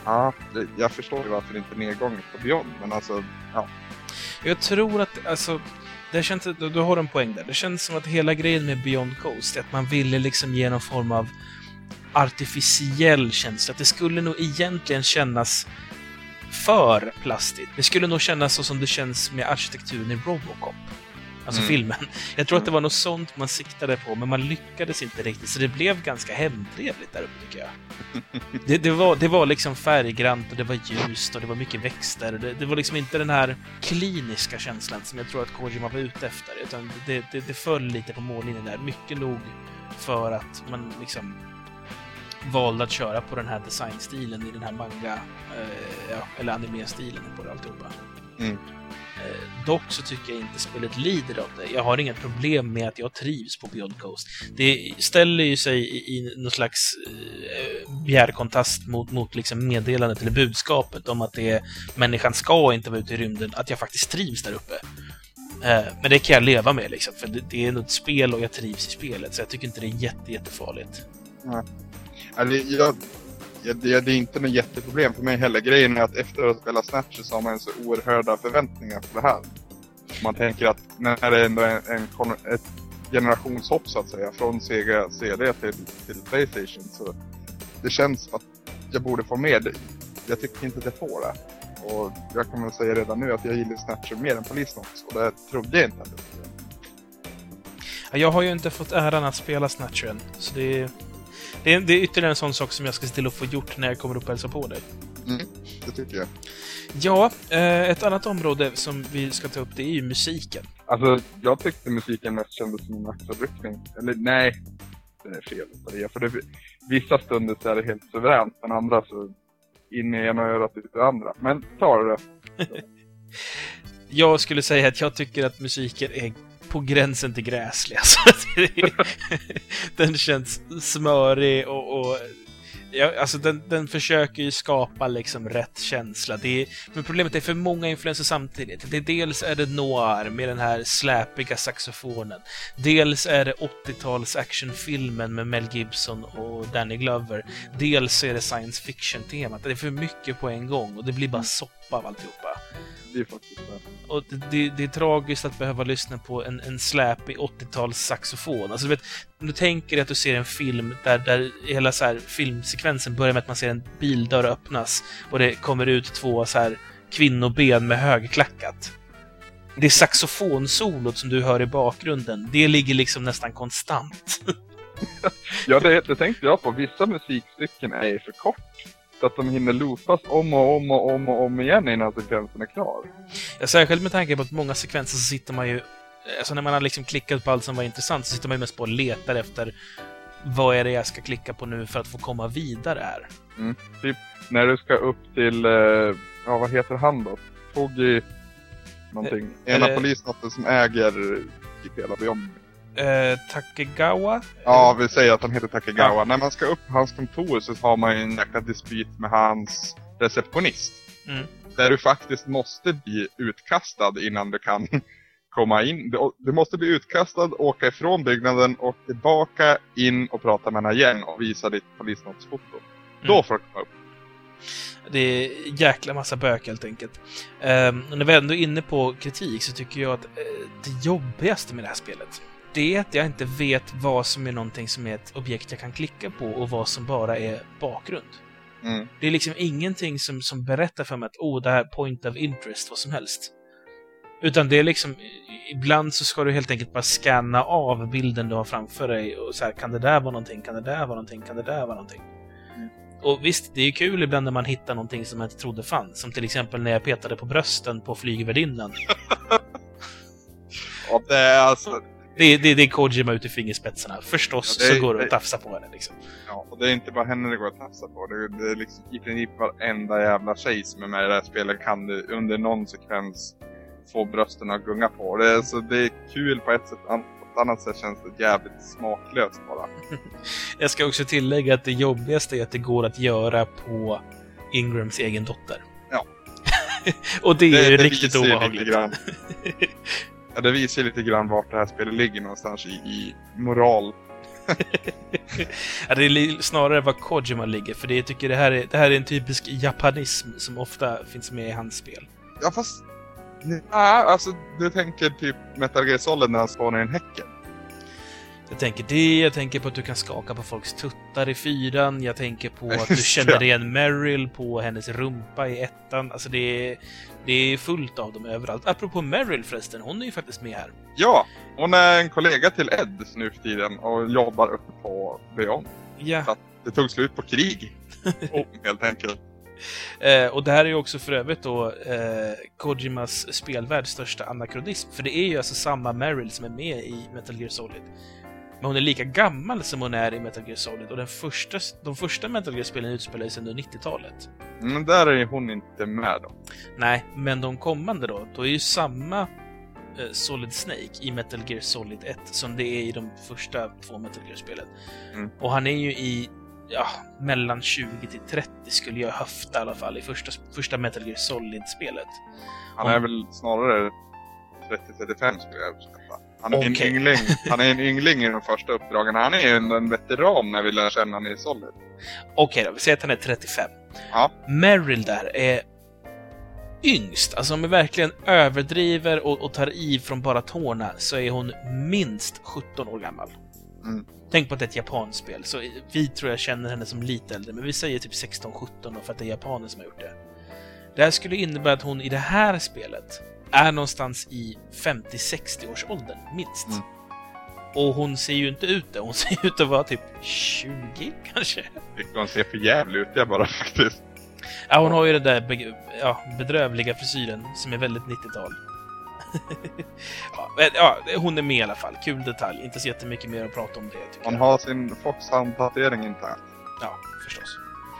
Ja, det, jag förstår ju varför det inte är nedgånget på Beyond. Men alltså, ja. Jag tror att, alltså, det känns, du, du har en poäng där. Det känns som att hela grejen med Beyond Coast är att man ville liksom ge någon form av artificiell känsla. Att det skulle nog egentligen kännas för plastigt. Det skulle nog kännas så som det känns med arkitekturen i Robocop. Alltså Mm. filmen. Jag tror att det var något sånt man siktade på, men man lyckades inte riktigt. Så det blev ganska hemtrevligt där uppe, tycker jag. Det, det, var, det var liksom färggrant och det var ljust och det var mycket växter. Det, det var liksom inte den här kliniska känslan som jag tror att Kojima var ute efter. Utan det, det, det föll lite på mållinjen där. Mycket nog för att man liksom valde att köra på den här designstilen i den här manga, eh, ja, eller anime-stilen på det alltihopa. Mm. Eh, dock så tycker jag inte spelet lider av det. Jag har inga problem med att jag trivs på Beyond Coast. Det ställer ju sig i, i någon slags eh, bjärkontrast mot, mot liksom meddelandet eller budskapet om att det är, människan ska inte vara ute i rymden, att jag faktiskt trivs där uppe. Eh, men det kan jag leva med liksom, för det, det är något spel och jag trivs i spelet, så jag tycker inte det är jätte, jättefarligt. Alltså, jag, jag, det, det är inte något jätteproblem för mig heller. Grejen är att efter att ha spelat Snatcher så har man så oerhörda förväntningar på det här. Man tänker att när det ändå är en, en, ett generationshopp så att säga från Sega CD till, till Playstation så det känns att jag borde få med. jag tycker inte att jag får det. Och jag kan väl säga redan nu att jag gillar Snatcher mer än Police också. och det trodde jag inte att jag skulle. Jag har ju inte fått äran att spela Snatcher än, så det är, det är, det är ytterligare en sån sak som jag ska se till att få gjort när jag kommer upp och hälsar på dig. Mm, det tycker jag. Ja, eh, ett annat område som vi ska ta upp det är ju musiken. Alltså, jag tyckte musiken mest kändes som en axelryckning. Eller nej, det är fel att säga. För det, vissa stunder så är det helt suveränt, men andra så in i ena örat ut i andra. Men ta det. Jag skulle säga att jag tycker att musiken är på gränsen till gräslig. Alltså, den känns smörig och... och ja, alltså den, den försöker ju skapa liksom rätt känsla. Det är, men problemet är för många influenser samtidigt. Det är, dels är det noir med den här släpiga saxofonen. Dels är det 80-tals actionfilmen med Mel Gibson och Danny Glover. Dels är det science fiction-temat. Det är för mycket på en gång och det blir bara soppa av alltihopa. Det är faktiskt det. Och det, det, är tragiskt att behöva lyssna på en, en släpig 80-tals saxofon. Alltså, du vet, om du tänker att du ser en film där, där hela så här, filmsekvensen börjar med att man ser en bildörr öppnas och det kommer ut två så här, kvinnoben med högklackat. Det saxofonsolot som du hör i bakgrunden, det ligger liksom nästan konstant. Ja, det, det tänkte jag på. Vissa musikstycken är för kort. Så att de hinner loopas om och om och om och om igen innan sekvensen är klar. Ja, särskilt med tanke på att många sekvenser så sitter man ju... Alltså när man har liksom klickat på allt som var intressant så sitter man ju mest på och letar efter vad är det jag ska klicka på nu för att få komma vidare här. Typ när du ska upp till, eh, ja vad heter han då? Toggy någonting. Ena polisnatten som äger typ hela Beyond. Eh, Takegawa? Ja, vi säger att han heter Takegawa. När man ska upp på hans kontor så har man ju en jäkla dispyt med hans receptionist. Mm. Där du faktiskt måste bli utkastad innan du kan komma in. Du, du måste bli utkastad, åka ifrån byggnaden och tillbaka in och prata med henne igen och visa ditt polisnottsfoto. Då Mm. får du komma upp. Det är jäkla massa bök helt enkelt. Um, när vi ändå är inne på kritik så tycker jag att eh, det jobbigaste med det här spelet det jag inte vet vad som är någonting som är ett objekt jag kan klicka på och vad som bara är bakgrund. Mm. Det är liksom ingenting som, som berättar för mig att oh, det här är point of interest, vad som helst. Utan det är liksom, ibland så ska du helt enkelt bara scanna av bilden du har framför dig och så här, kan det där vara någonting, kan det där vara någonting, kan det där vara någonting? Och visst, det är kul ibland när man hittar någonting som man inte trodde fanns. Som till exempel när jag petade på brösten på flygvärdinnan. Ja, det är alltså... Det är, det, det är Kojima ut i fingerspetsarna. Förstås Ja, det är- så går det det- att tafsa på henne liksom. Ja, och det är inte bara henne det går att tafsa på. Det är, det är liksom i princip varenda jävla tjej som är med i det här spelet kan du under någon sekvens få brösten att gunga på. Det är, så det är kul på ett sätt, på ett annat sätt känns det jävligt smaklöst bara. Jag ska också tillägga att det jobbigaste är att det går att göra på Ingrams egen dotter. Ja. och det är ju riktigt visar ju obehagligt. Ja, det visar lite grann vart det här spelet ligger någonstans i, i moral. Ja, det är snarare var Kojima ligger, för det, jag tycker det här, är, det här är en typisk japanism som ofta finns med i hans spel. Ja, fast... Ja, alltså du tänker typ Metal Gear Solid när han spånar i en häcken. Jag tänker det, jag tänker på att du kan skaka på folks tuttar i fyran, jag tänker på att du känner igen Meryl på hennes rumpa i ettan. Alltså det är, det är fullt av dem överallt. Apropå Meryl förresten, hon är ju faktiskt med här. Ja, hon är en kollega till Ed nu för tiden och jobbar uppe på Beyond. Ja, Det tog slut på krig. oh, helt enkelt. eh, och det här är ju också för övrigt då eh, Kojimas spelvärlds största anakronism. För det är ju alltså samma Meryl som är med i Metal Gear Solid. Men hon är lika gammal som hon är i Metal Gear Solid och den första, de första Metal Gear-spelen utspelar sig under 90-talet. Men där är hon inte med då. Nej, men de kommande då, då är ju samma eh, Solid Snake i Metal Gear Solid 1 som det är i de första två Metal Gear-spelen. Mm. Och han är ju i ja, mellan 20 till 30 skulle jag höfta i alla fall i första, första Metal Gear Solid-spelet. Han Om- är väl snarare 30-35 skulle jag uppskatta. Han är Okej. en yngling. Han är en yngling i de första uppdragen. Han är ju en, veteran när vi lär känna honom i Solid. Okej då, vi säger att han är 35. Ja. Meryl där är yngst. Alltså om vi verkligen överdriver och, och tar i från bara tårna så är hon minst 17 år gammal. Mm. Tänk på att det är ett japanskt spel, så vi tror jag känner henne som lite äldre, men vi säger typ 16-17 för att det är japaner som har gjort det. Det här skulle innebära att hon i det här spelet är någonstans i 50-60 års åldern, minst. Mm. Och hon ser ju inte ut det, hon ser ut att vara typ 20 kanske? Tycker hon ser för jävlig ut jag bara faktiskt. Ja, hon har ju den där be ja, bedrövliga frisyren som är väldigt 90-tal. ja, hon är med i alla fall. Kul detalj. Inte så jättemycket mer att prata om det, Hon jag. har sin Foxhound-tatuering internt. Ja, förstås.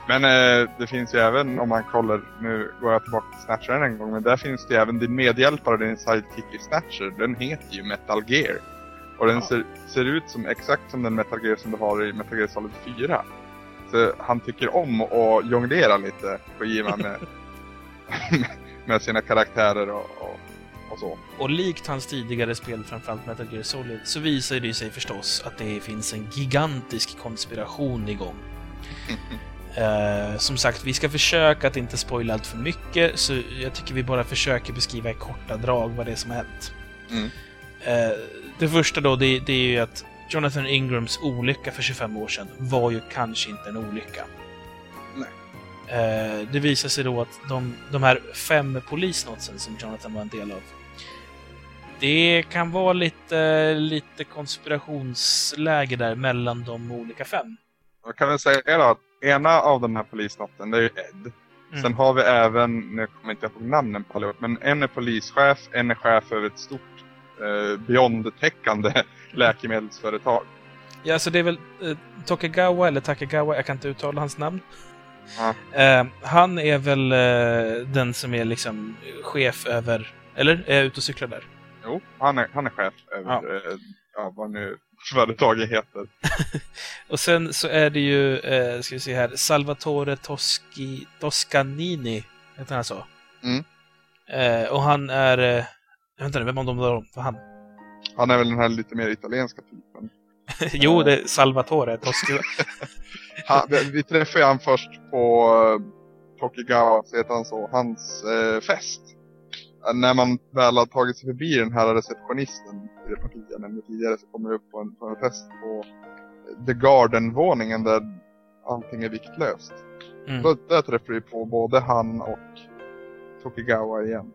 Men eh, det finns ju även, om man kollar, nu går jag tillbaka till Snatcher en gång, men där finns det ju även din medhjälpare, din sidekick i Snatcher, den heter ju Metal Gear. Och den Ja. ser, ser ut som exakt som den Metal Gear som du har i Metal Gear Solid 4. Så han tycker om att jonglera lite, Kojima, med, med sina karaktärer och, och, och så. Och likt hans tidigare spel, framförallt Metal Gear Solid, så visar det sig förstås att det finns en gigantisk konspiration igång. Eh, som sagt, vi ska försöka att inte spoila allt för mycket, så jag tycker vi bara försöker beskriva i korta drag vad det är som har hänt. Mm. Eh, det första då, det, det är ju att Jonathan Ingrams olycka för 25 år sedan var ju kanske inte en olycka. Nej. Eh, det visar sig då att de, de här fem polisnotsen som Jonathan var en del av, det kan vara lite, lite konspirationsläge där mellan de olika fem. Jag kan väl säga att ena av de här polisnotten, det är ju Ed. Mm. Sen har vi även, nu kommer inte jag ihåg namnen på allihop, men en är polischef, en är chef över ett stort eh, beyond-täckande läkemedelsföretag. Ja, så det är väl eh, Tokugawa, eller Takegawa, jag kan inte uttala hans namn. Ja. Eh, han är väl eh, den som är liksom chef över, eller? Är jag ute och cyklar där? Jo, han är, han är chef över, Ja. ja. Eh, ja, vad nu företaget heter. Och sen så är det ju, eh, ska vi se här, Salvatore Toschi, Toscanini, heter han så? Mm. Eh, och han är, eh, vänta nu, vem av dem var var han? Han är väl den här lite mer italienska typen. jo, det är Salvatore Toschi. Han, vi- träffade han först på uh, Tokigawa, så heter han så, hans eh, fest. När man väl har tagit sig förbi den här receptionisten i det parti jag nämnde tidigare så kommer vi upp på en, på en fest på The Garden-våningen där allting är viktlöst. Mm. Då, där träffar vi på både han och Tokigawa igen.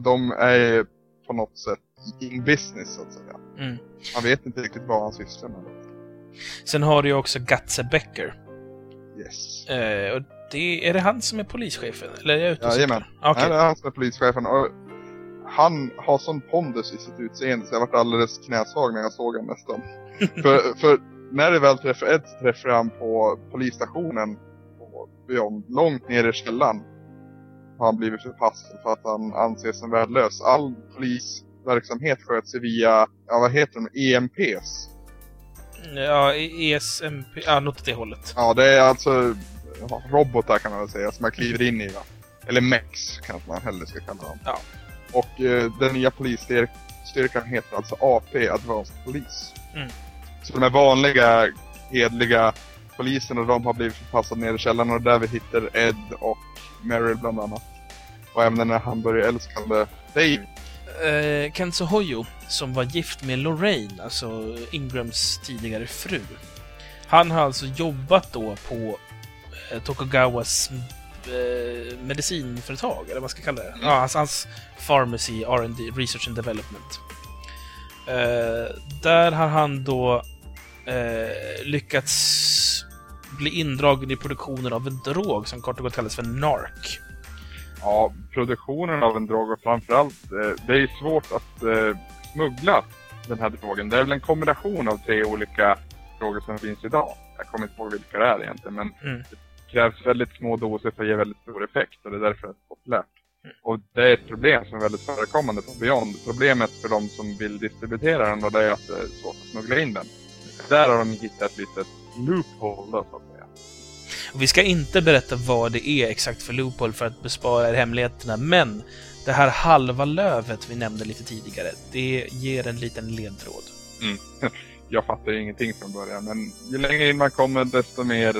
De är på något sätt in business så att säga. Mm. Man vet inte riktigt vad han sysslar med. Sen har du ju också Gatze Becker. Yes. Eh, och det, är det han som är polischefen? Eller är jag ute och Jajamän. cyklar? Okej. Nej, det är han som är polischefen. Och han har sån pondus i sitt utseende så jag varit alldeles knäsvag när jag såg honom nästan. för, för när det väl träffar Ed så träffar han på polisstationen på Beyond, långt ner i källaren. Har han blivit förpassad för att han anses som värdelös. All polisverksamhet sköts via, ja vad heter de, EMPs. Ja, ESMP, ja, något åt det hållet. Ja, det är alltså robotar kan man väl säga som man kliver in i va. Eller MEX kanske man hellre ska kalla dem. Ja. Och eh, den nya polisstyrkan heter alltså AP, Advanced Police. Mm. Så de här vanliga, hedliga poliserna, de har blivit förpassade ner i källaren och där vi hittar Ed och Meryl bland annat. Och även den här hamburgerälskande Dave. Eh, Kenzo Hoyo, som var gift med Lorraine, alltså Ingrams tidigare fru. Han har alltså jobbat då på eh, Tokugawas eh, medicinföretag, eller vad ska jag kalla det? Ja, hans, hans Pharmacy R&D, Research and Development. Eh, där har han då eh, lyckats bli indragen i produktionen av en drog som kort och gott kallas för NARC. Ja, produktionen av en drog och framförallt, eh, det är svårt att eh, smuggla den här drogen. Det är väl en kombination av tre olika droger som finns idag. Jag kommer inte ihåg vilka det är egentligen, men Mm. Krävs väldigt små doser för att ge väldigt stor effekt och det är därför det är populärt. Mm. Och det är ett problem som är väldigt förekommande på Beyond. Problemet för de som vill distributera den då, det är att det är svårt att smuggla in den. Där har de hittat ett litet loophole då, så att säga. Och vi ska inte berätta vad det är exakt för loophole för att bespara er hemligheterna, men det här halva lövet vi nämnde lite tidigare, det ger en liten ledtråd. jag fattar ju ingenting från början. Men ju längre in man kommer desto mer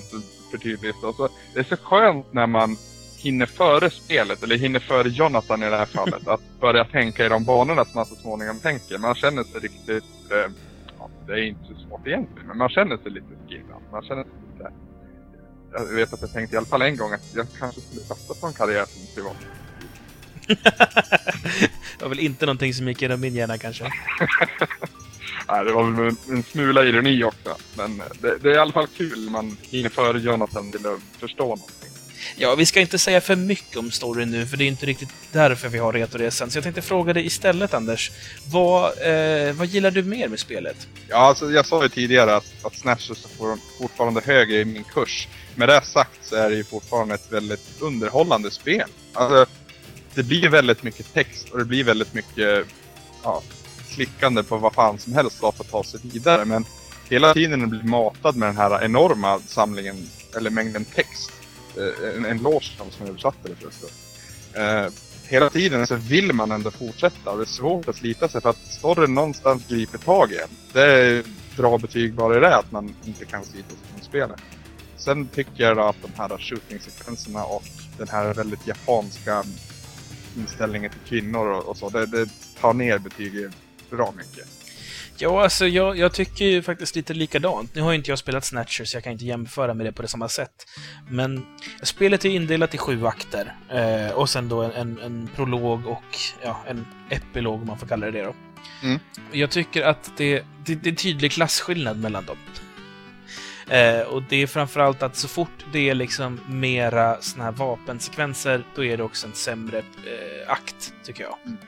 så förtydligas det. Och så, det är så skönt när man hinner före spelet, eller hinner före Jonathan i det här fallet, att börja tänka i de banorna som man så småningom tänker. Man känner sig riktigt eh, ja, det är inte så svårt egentligen. Men man känner sig lite skillad. Man känner sig lite... Jag vet att jag tänkte i alla fall en gång att jag kanske skulle satsa på en karriär som privat. det var väl inte någonting som gick genom min hjärna kanske? Nej, det var väl en, smula ironi också. Men det, det, är i alla fall kul man hinner före Jonathan till att förstå någonting. Ja, vi ska inte säga för mycket om storyn nu, för det är inte riktigt därför vi har Retoresan. Så jag tänkte fråga dig istället, Anders. Vad, eh, vad gillar du mer med spelet? Ja, alltså, jag sa ju tidigare att, att Snatchers är fortfarande högre i min kurs. Med det sagt så är det ju fortfarande ett väldigt underhållande spel. Alltså, det blir väldigt mycket text och det blir väldigt mycket ja, klickande på vad fan som helst för att ta sig vidare. Men hela tiden blir matad med den här enorma samlingen, eller mängden text. Eh, en, en loge som översatte det förresten. Eh, hela tiden så vill man ändå fortsätta och det är svårt att slita sig för att storyn någonstans griper tag i en. Det är bra betyg bara i det att man inte kan slita sig från spelet. Sen tycker jag att de här shooting-sekvenserna och den här väldigt japanska inställningen till kvinnor och, och så, det, det tar ner betyget bra mycket. Ja, alltså jag, jag tycker ju faktiskt lite likadant. Nu har ju inte jag spelat Snatcher, så jag kan inte jämföra med det på det samma sätt. Men spelet är indelat i sju akter. Eh, och sen då en, en, en, prolog och ja, en epilog, om man får kalla det det då. Mm. Jag tycker att det, det, det är tydlig klasskillnad mellan dem. Eh, och det är framförallt att så fort det är liksom mera såna här vapensekvenser, då är det också en sämre eh, akt, tycker jag. Mm.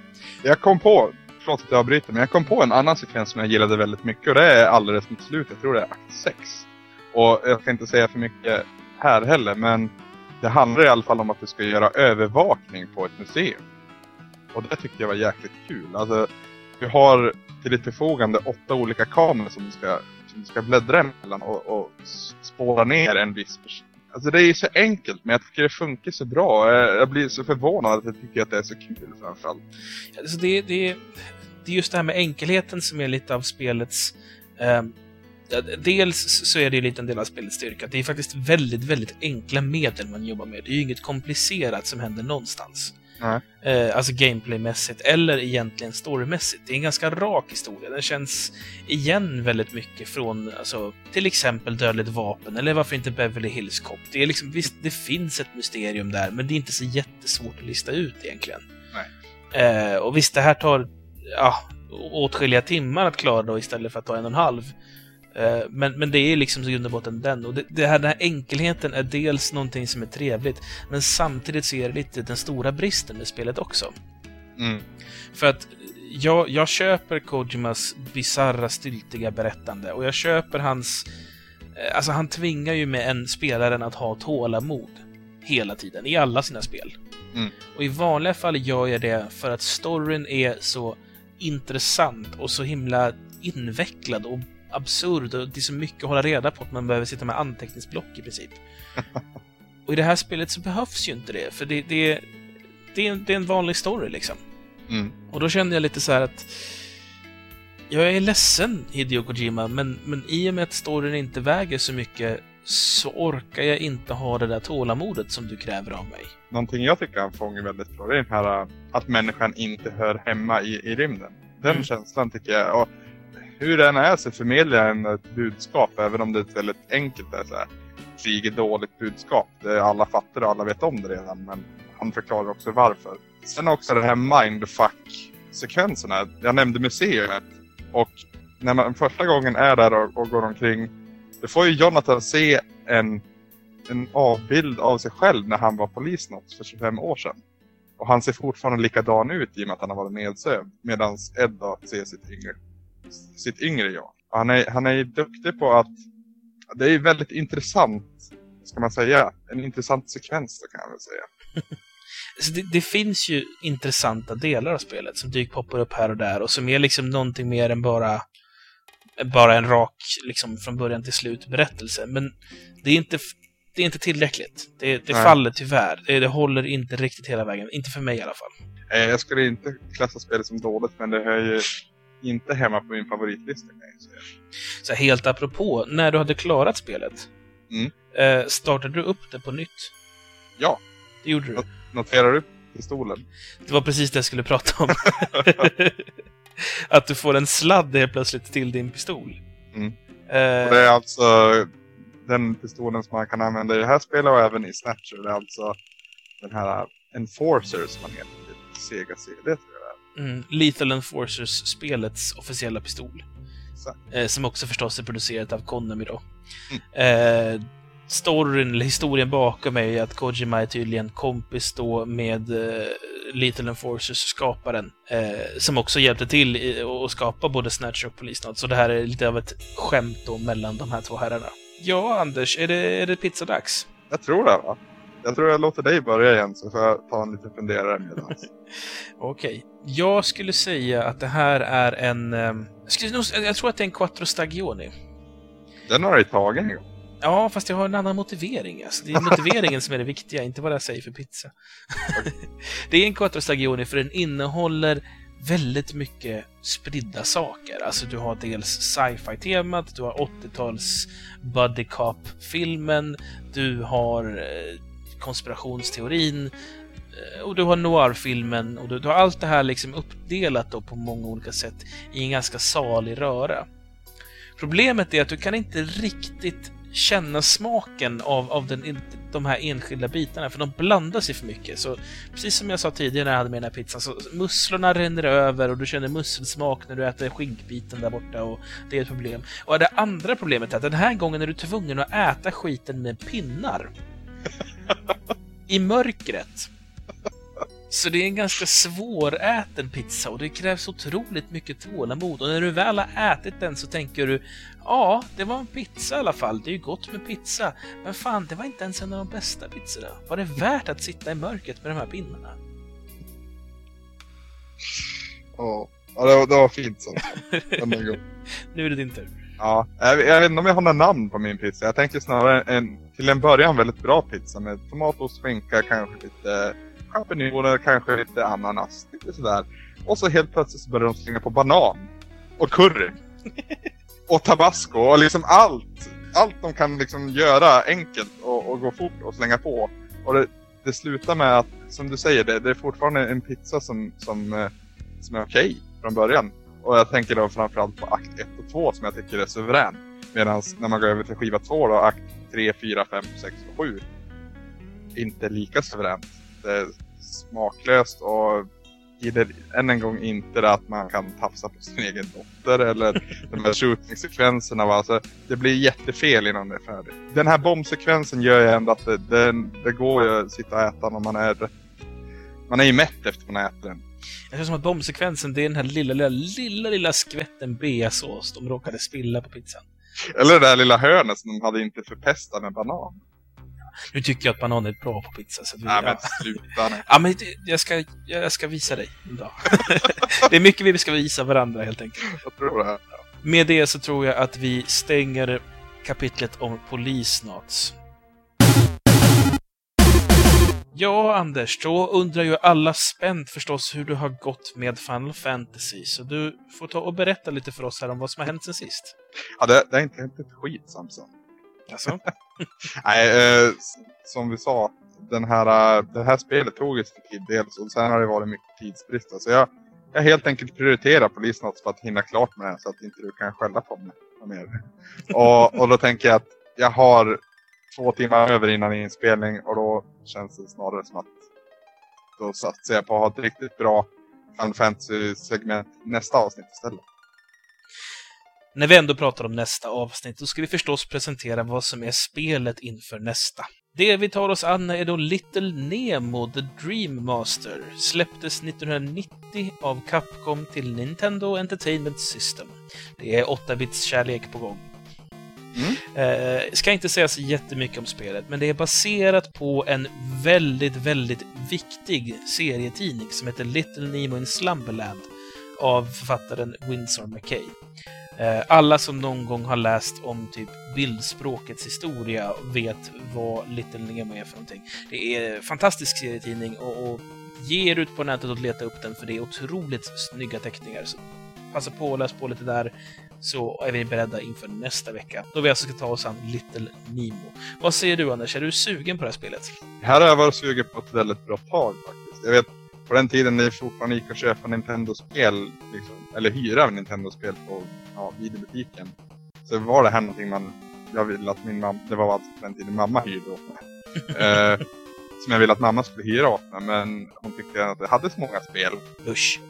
Jag kom på, förlåt att jag avbryter, men jag kom på en annan sekvens som jag gillade väldigt mycket och det är alldeles mot slutet, jag tror det är akt 6. Och jag ska inte säga för mycket här heller, men det handlar i alla fall om att du ska göra övervakning på ett museum. Och det tyckte jag var jäkligt kul. Alltså, du har till ditt förfogande åtta olika kameror som du ska, som du ska bläddra emellan och, och spåra ner en viss person. Alltså det är ju så enkelt, men jag tycker det funkar så bra. Jag blir så förvånad att jag tycker att det är så kul framförallt. Alltså det, det, det är just det här med enkelheten som är lite av spelets... Eh, dels så är det ju lite en del av spelets styrka. Det är faktiskt väldigt, väldigt enkla medel man jobbar med. Det är ju inget komplicerat som händer någonstans. Eh, alltså gameplaymässigt, eller egentligen storymässigt. Det är en ganska rak historia. Den känns igen väldigt mycket från alltså, till exempel Dödligt vapen, eller varför inte Beverly Hills Cop. Det är liksom, visst, det finns ett mysterium där, men det är inte så jättesvårt att lista ut egentligen. Eh, och visst, det här tar ja, åtskilliga timmar att klara då istället för att ta en och en halv. Eh, men, men det är liksom i grund och botten den. Och det, det här, den här enkelheten är dels någonting som är trevligt, men samtidigt så är det lite den stora bristen med spelet också. Mm. För att jag, jag köper Kojimas bizarra, styltiga berättande och jag köper hans... Eh, alltså han tvingar ju med en spelaren att ha tålamod hela tiden, i alla sina spel. Mm. Och i vanliga fall gör jag det för att storyn är så intressant och så himla invecklad och absurd och det är så mycket att hålla reda på att man behöver sitta med anteckningsblock i princip. och i det här spelet så behövs ju inte det, för det, det, det, är, en, det är en vanlig story liksom. Mm. Och då känner jag lite så att jag är ledsen, Hideo Kojima, men, men i och med att storyn inte väger så mycket så orkar jag inte ha det där tålamodet som du kräver av mig. Någonting jag tycker han fångar väldigt bra, det är den här att människan inte hör hemma i, i rymden. Den mm. känslan tycker jag, och hur den är så förmedlar den ett eh, budskap, även om det är ett väldigt enkelt är så här, krig är dåligt budskap. Det alla fattar och alla vet om det redan, men han förklarar också varför. Sen också det här mindfuck-sekvenserna. Jag nämnde museet och när man första gången är där och, och går omkring, då får ju Jonathan se en, en avbild av sig själv när han var polisnot för 25 år sedan. Och han ser fortfarande likadan ut i och med att han har varit nedsövd. Medan Ed då ser sitt yngre sitt yngre jag. Han är, han är duktig på att, det är väldigt intressant, ska man säga, en intressant sekvens då kan jag väl säga. det, det, finns ju intressanta delar av spelet som dyker poppar upp här och där och som är liksom någonting mer än bara bara en rak, liksom från början till slut berättelse. Men det är inte, det är inte tillräckligt. Det, det faller tyvärr. Det, det håller inte riktigt hela vägen. Inte för mig i alla fall. Jag skulle inte klassa spelet som dåligt, men det hör ju inte hemma på min favoritlista kan jag säga. Så helt apropå, när du hade klarat spelet, mm. eh, startade du upp det på nytt? Ja. Det gjorde du? Not noterar du pistolen? Det var precis det jag skulle prata om. att du får en sladd helt plötsligt till din pistol. Mm. Eh, Och det är alltså den pistolen som man kan använda i det här spelet och även i Snatcher. Det är alltså den här Enforcer som man heter. Sega CD mm, Lethal Enforcers-spelets officiella pistol. Så. Eh, som också förstås är producerat av Konami då. Eh, storyn, eller historien bakom är ju att Kojima är tydligen kompis då med eh, Lethal Enforcers skaparen. Eh, som också hjälpte till i, att skapa både Snatcher och Police Note. Så det här är lite av ett skämt då mellan de här två herrarna. Ja, Anders, är det, är det pizzadags? Jag tror det va? Jag tror jag låter dig börja igen så får jag ta en liten funderare medan. Okej. Jag skulle säga att det här är en... Eh, jag, skulle nog, jag tror att det är en Quattro Stagioni. Den har du tagit en gång. Ja, fast jag har en annan motivering. Alltså. Det är motiveringen som är det viktiga, inte vad jag säger för pizza. det är en Quattro Stagioni för den innehåller väldigt mycket spridda saker. Alltså du har dels sci-fi-temat, du har 80-tals buddy cop-filmen, du har eh, konspirationsteorin eh, och du har noir-filmen och du, du har allt det här liksom uppdelat då på många olika sätt i en ganska salig röra. Problemet är att du kan inte riktigt känna smaken av, av den, de här enskilda bitarna, för de blandar sig för mycket. Så precis som jag sa tidigare när jag hade med den här pizzan, så musslorna rinner över och du känner musselsmak när du äter skinkbiten där borta och det är ett problem. Och det andra problemet är att den här gången är du tvungen att äta skiten med pinnar. I mörkret. Så det är en ganska svåräten pizza och det krävs otroligt mycket tålamod. Och när du väl har ätit den så tänker du Ja, det var en pizza i alla fall. Det är ju gott med pizza. Men fan, det var inte ens en av de bästa pizzorna. Var det värt att sitta i mörkret med de här pinnarna? Ja, ja det, var, det var fint god. Nu är det din tur. Ja, jag, jag vet inte om jag har några namn på min pizza. Jag tänker snarare en, till en början väldigt bra pizza med tomat, skinka, kanske lite champinjoner, kanske lite ananas. Lite sådär. Och så helt plötsligt så börjar de slänga på banan. Och curry. och tabasco och liksom allt. Allt de kan liksom göra enkelt och, och gå fort och slänga på. Och det, det slutar med att, som du säger, det, det är fortfarande en pizza som, som, eh, som är okej från början. Och jag tänker då framförallt på akt 1 och 2 som jag tycker är suverän. Medan när man går över till skiva 2 då, akt 3, 4, 5, 6 och 7. Inte lika suveränt. Det är smaklöst och gider än en gång inte det att man kan tafsa på sin egen dotter eller de här shooting-sekvenserna. va. Alltså, det blir jättefel innan det är färdigt. Den här bombsekvensen gör ju ändå att det, det, det går ju att sitta och äta när man är man är ju mätt efter man äter den. Jag tror som att bombsekvensen, det är den här lilla, lilla, lilla, lilla skvätten beasås de råkade spilla på pizzan. Eller det där lilla hörnet som de hade inte förpestat med banan. Nu tycker jag att banan är bra på pizza. Så att vi, Nej men sluta nu. Ja, men jag ska, jag ska visa dig en dag. det är mycket vi ska visa varandra helt enkelt. Jag tror det. Med det så tror jag att vi stänger kapitlet om polisnats. Ja, Anders, då undrar ju alla spänt förstås hur det har gått med Final Fantasy, så du får ta och berätta lite för oss här om vad som har hänt sen sist. Ja, det, det är inte hänt ett skit Samson. Alltså? Nej, eh, som vi sa. Den här, eh, det här spelet tog ju sin tid dels och sen har det varit mycket tidsbrist. Så jag, jag helt enkelt prioriterar polisnats för att hinna klart med den så att inte du kan skälla på mig. Och, och då tänker jag att jag har två timmar över innan inspelning och då känns det snarare som att då satsar jag på att ha ett riktigt bra Final Fantasy-segment nästa avsnitt istället. När vi ändå pratar om nästa avsnitt, då ska vi förstås presentera vad som är spelet inför nästa. Det vi tar oss an är då Little Nemo The Dream Master. Släpptes 1990 av Capcom till Nintendo Entertainment System. Det är 8-bits kärlek på gång. Mm. Eh, ska inte säga så jättemycket om spelet, men det är baserat på en väldigt, väldigt viktig serietidning som heter Little Nemo in Slumberland av författaren Winsor McKay. Eh, Alla som någon gång har läst om typ bildspråkets historia vet vad Little Nemo är för någonting. Det är en fantastisk serietidning och, och ge er ut på nätet och leta upp den för det är otroligt snygga teckningar. Så passa på att läsa på lite där så är vi beredda inför nästa vecka då vi alltså ska ta oss an Little Nemo. Vad säger du Anders, är du sugen på det här spelet? Det här har jag varit sugen på ett väldigt bra tag faktiskt. Jag vet på den tiden när det fortfarande gick att köpa Nintendo-spel, liksom, eller hyra Nintendo-spel på ja, videobutiken. Så var det här någonting man, jag ville att min mamma, det var alltså på den tiden mamma hyrde åt mig. eh, som jag ville att mamma skulle hyra åt mig, men hon tyckte att det hade så många spel. Usch.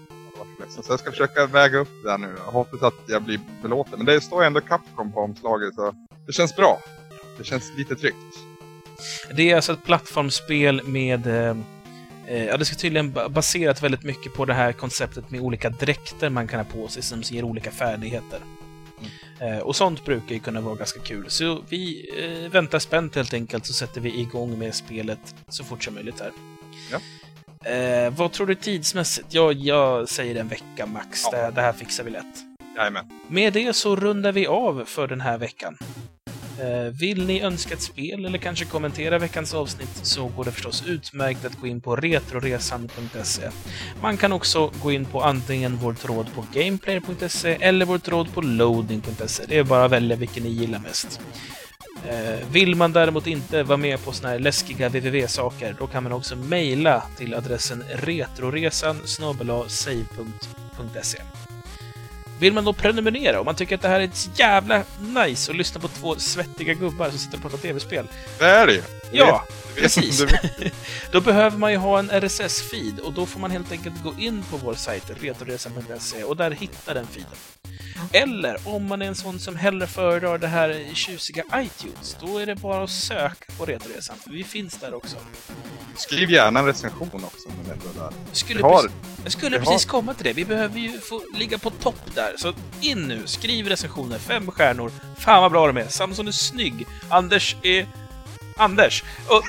Så jag ska försöka väga upp det här nu. Jag hoppas att jag blir belåten. Men det står ändå Capcom på omslaget så det känns bra. Det känns lite tryggt. Det är alltså ett plattformsspel med... Eh, eh, ja, det ska tydligen baserat väldigt mycket på det här konceptet med olika dräkter man kan ha på sig som ger olika färdigheter. Mm. Eh, och sånt brukar ju kunna vara ganska kul. Så vi eh, väntar spänt helt enkelt så sätter vi igång med spelet så fort som möjligt här. Ja. Eh, vad tror du tidsmässigt? Ja, jag säger en vecka max. Ja. Det, det, här fixar vi lätt. Jajamän. Med det så rundar vi av för den här veckan. Eh, vill ni önska ett spel eller kanske kommentera veckans avsnitt så går det förstås utmärkt att gå in på retroresan.se. Man kan också gå in på antingen vår tråd på gameplayer.se eller vår tråd på loading.se. Det är bara att välja vilken ni gillar mest. Eh, vill man däremot inte vara med på såna här läskiga www-saker, då kan man också mejla till adressen retroresan save.se. Vill man då prenumerera om man tycker att det här är ett jävla nice att lyssna på två svettiga gubbar som sitter och pratar tv-spel? Det är det ju! Ja, precis. då behöver man ju ha en RSS-feed och då får man helt enkelt gå in på vår sajt retroresan.se och där hitta den feeden. Eller om man är en sån som hellre föredrar det här tjusiga iTunes, då är det bara att söka på Retoresan, för vi finns där också. Skriv gärna en recension också om den är där. Skulle, har, jag skulle precis har. komma till det. Vi behöver ju få ligga på topp där. Så in nu, skriv recensioner, fem stjärnor. Fan vad bra de är. Samson är snygg. Anders är... Anders! Och...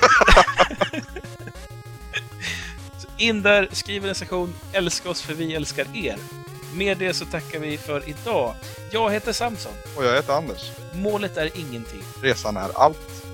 in där, skriv en recension, älska oss för vi älskar er. Med det så tackar vi för idag. Jag heter Samson. Och jag heter Anders. Målet är ingenting. Resan är allt.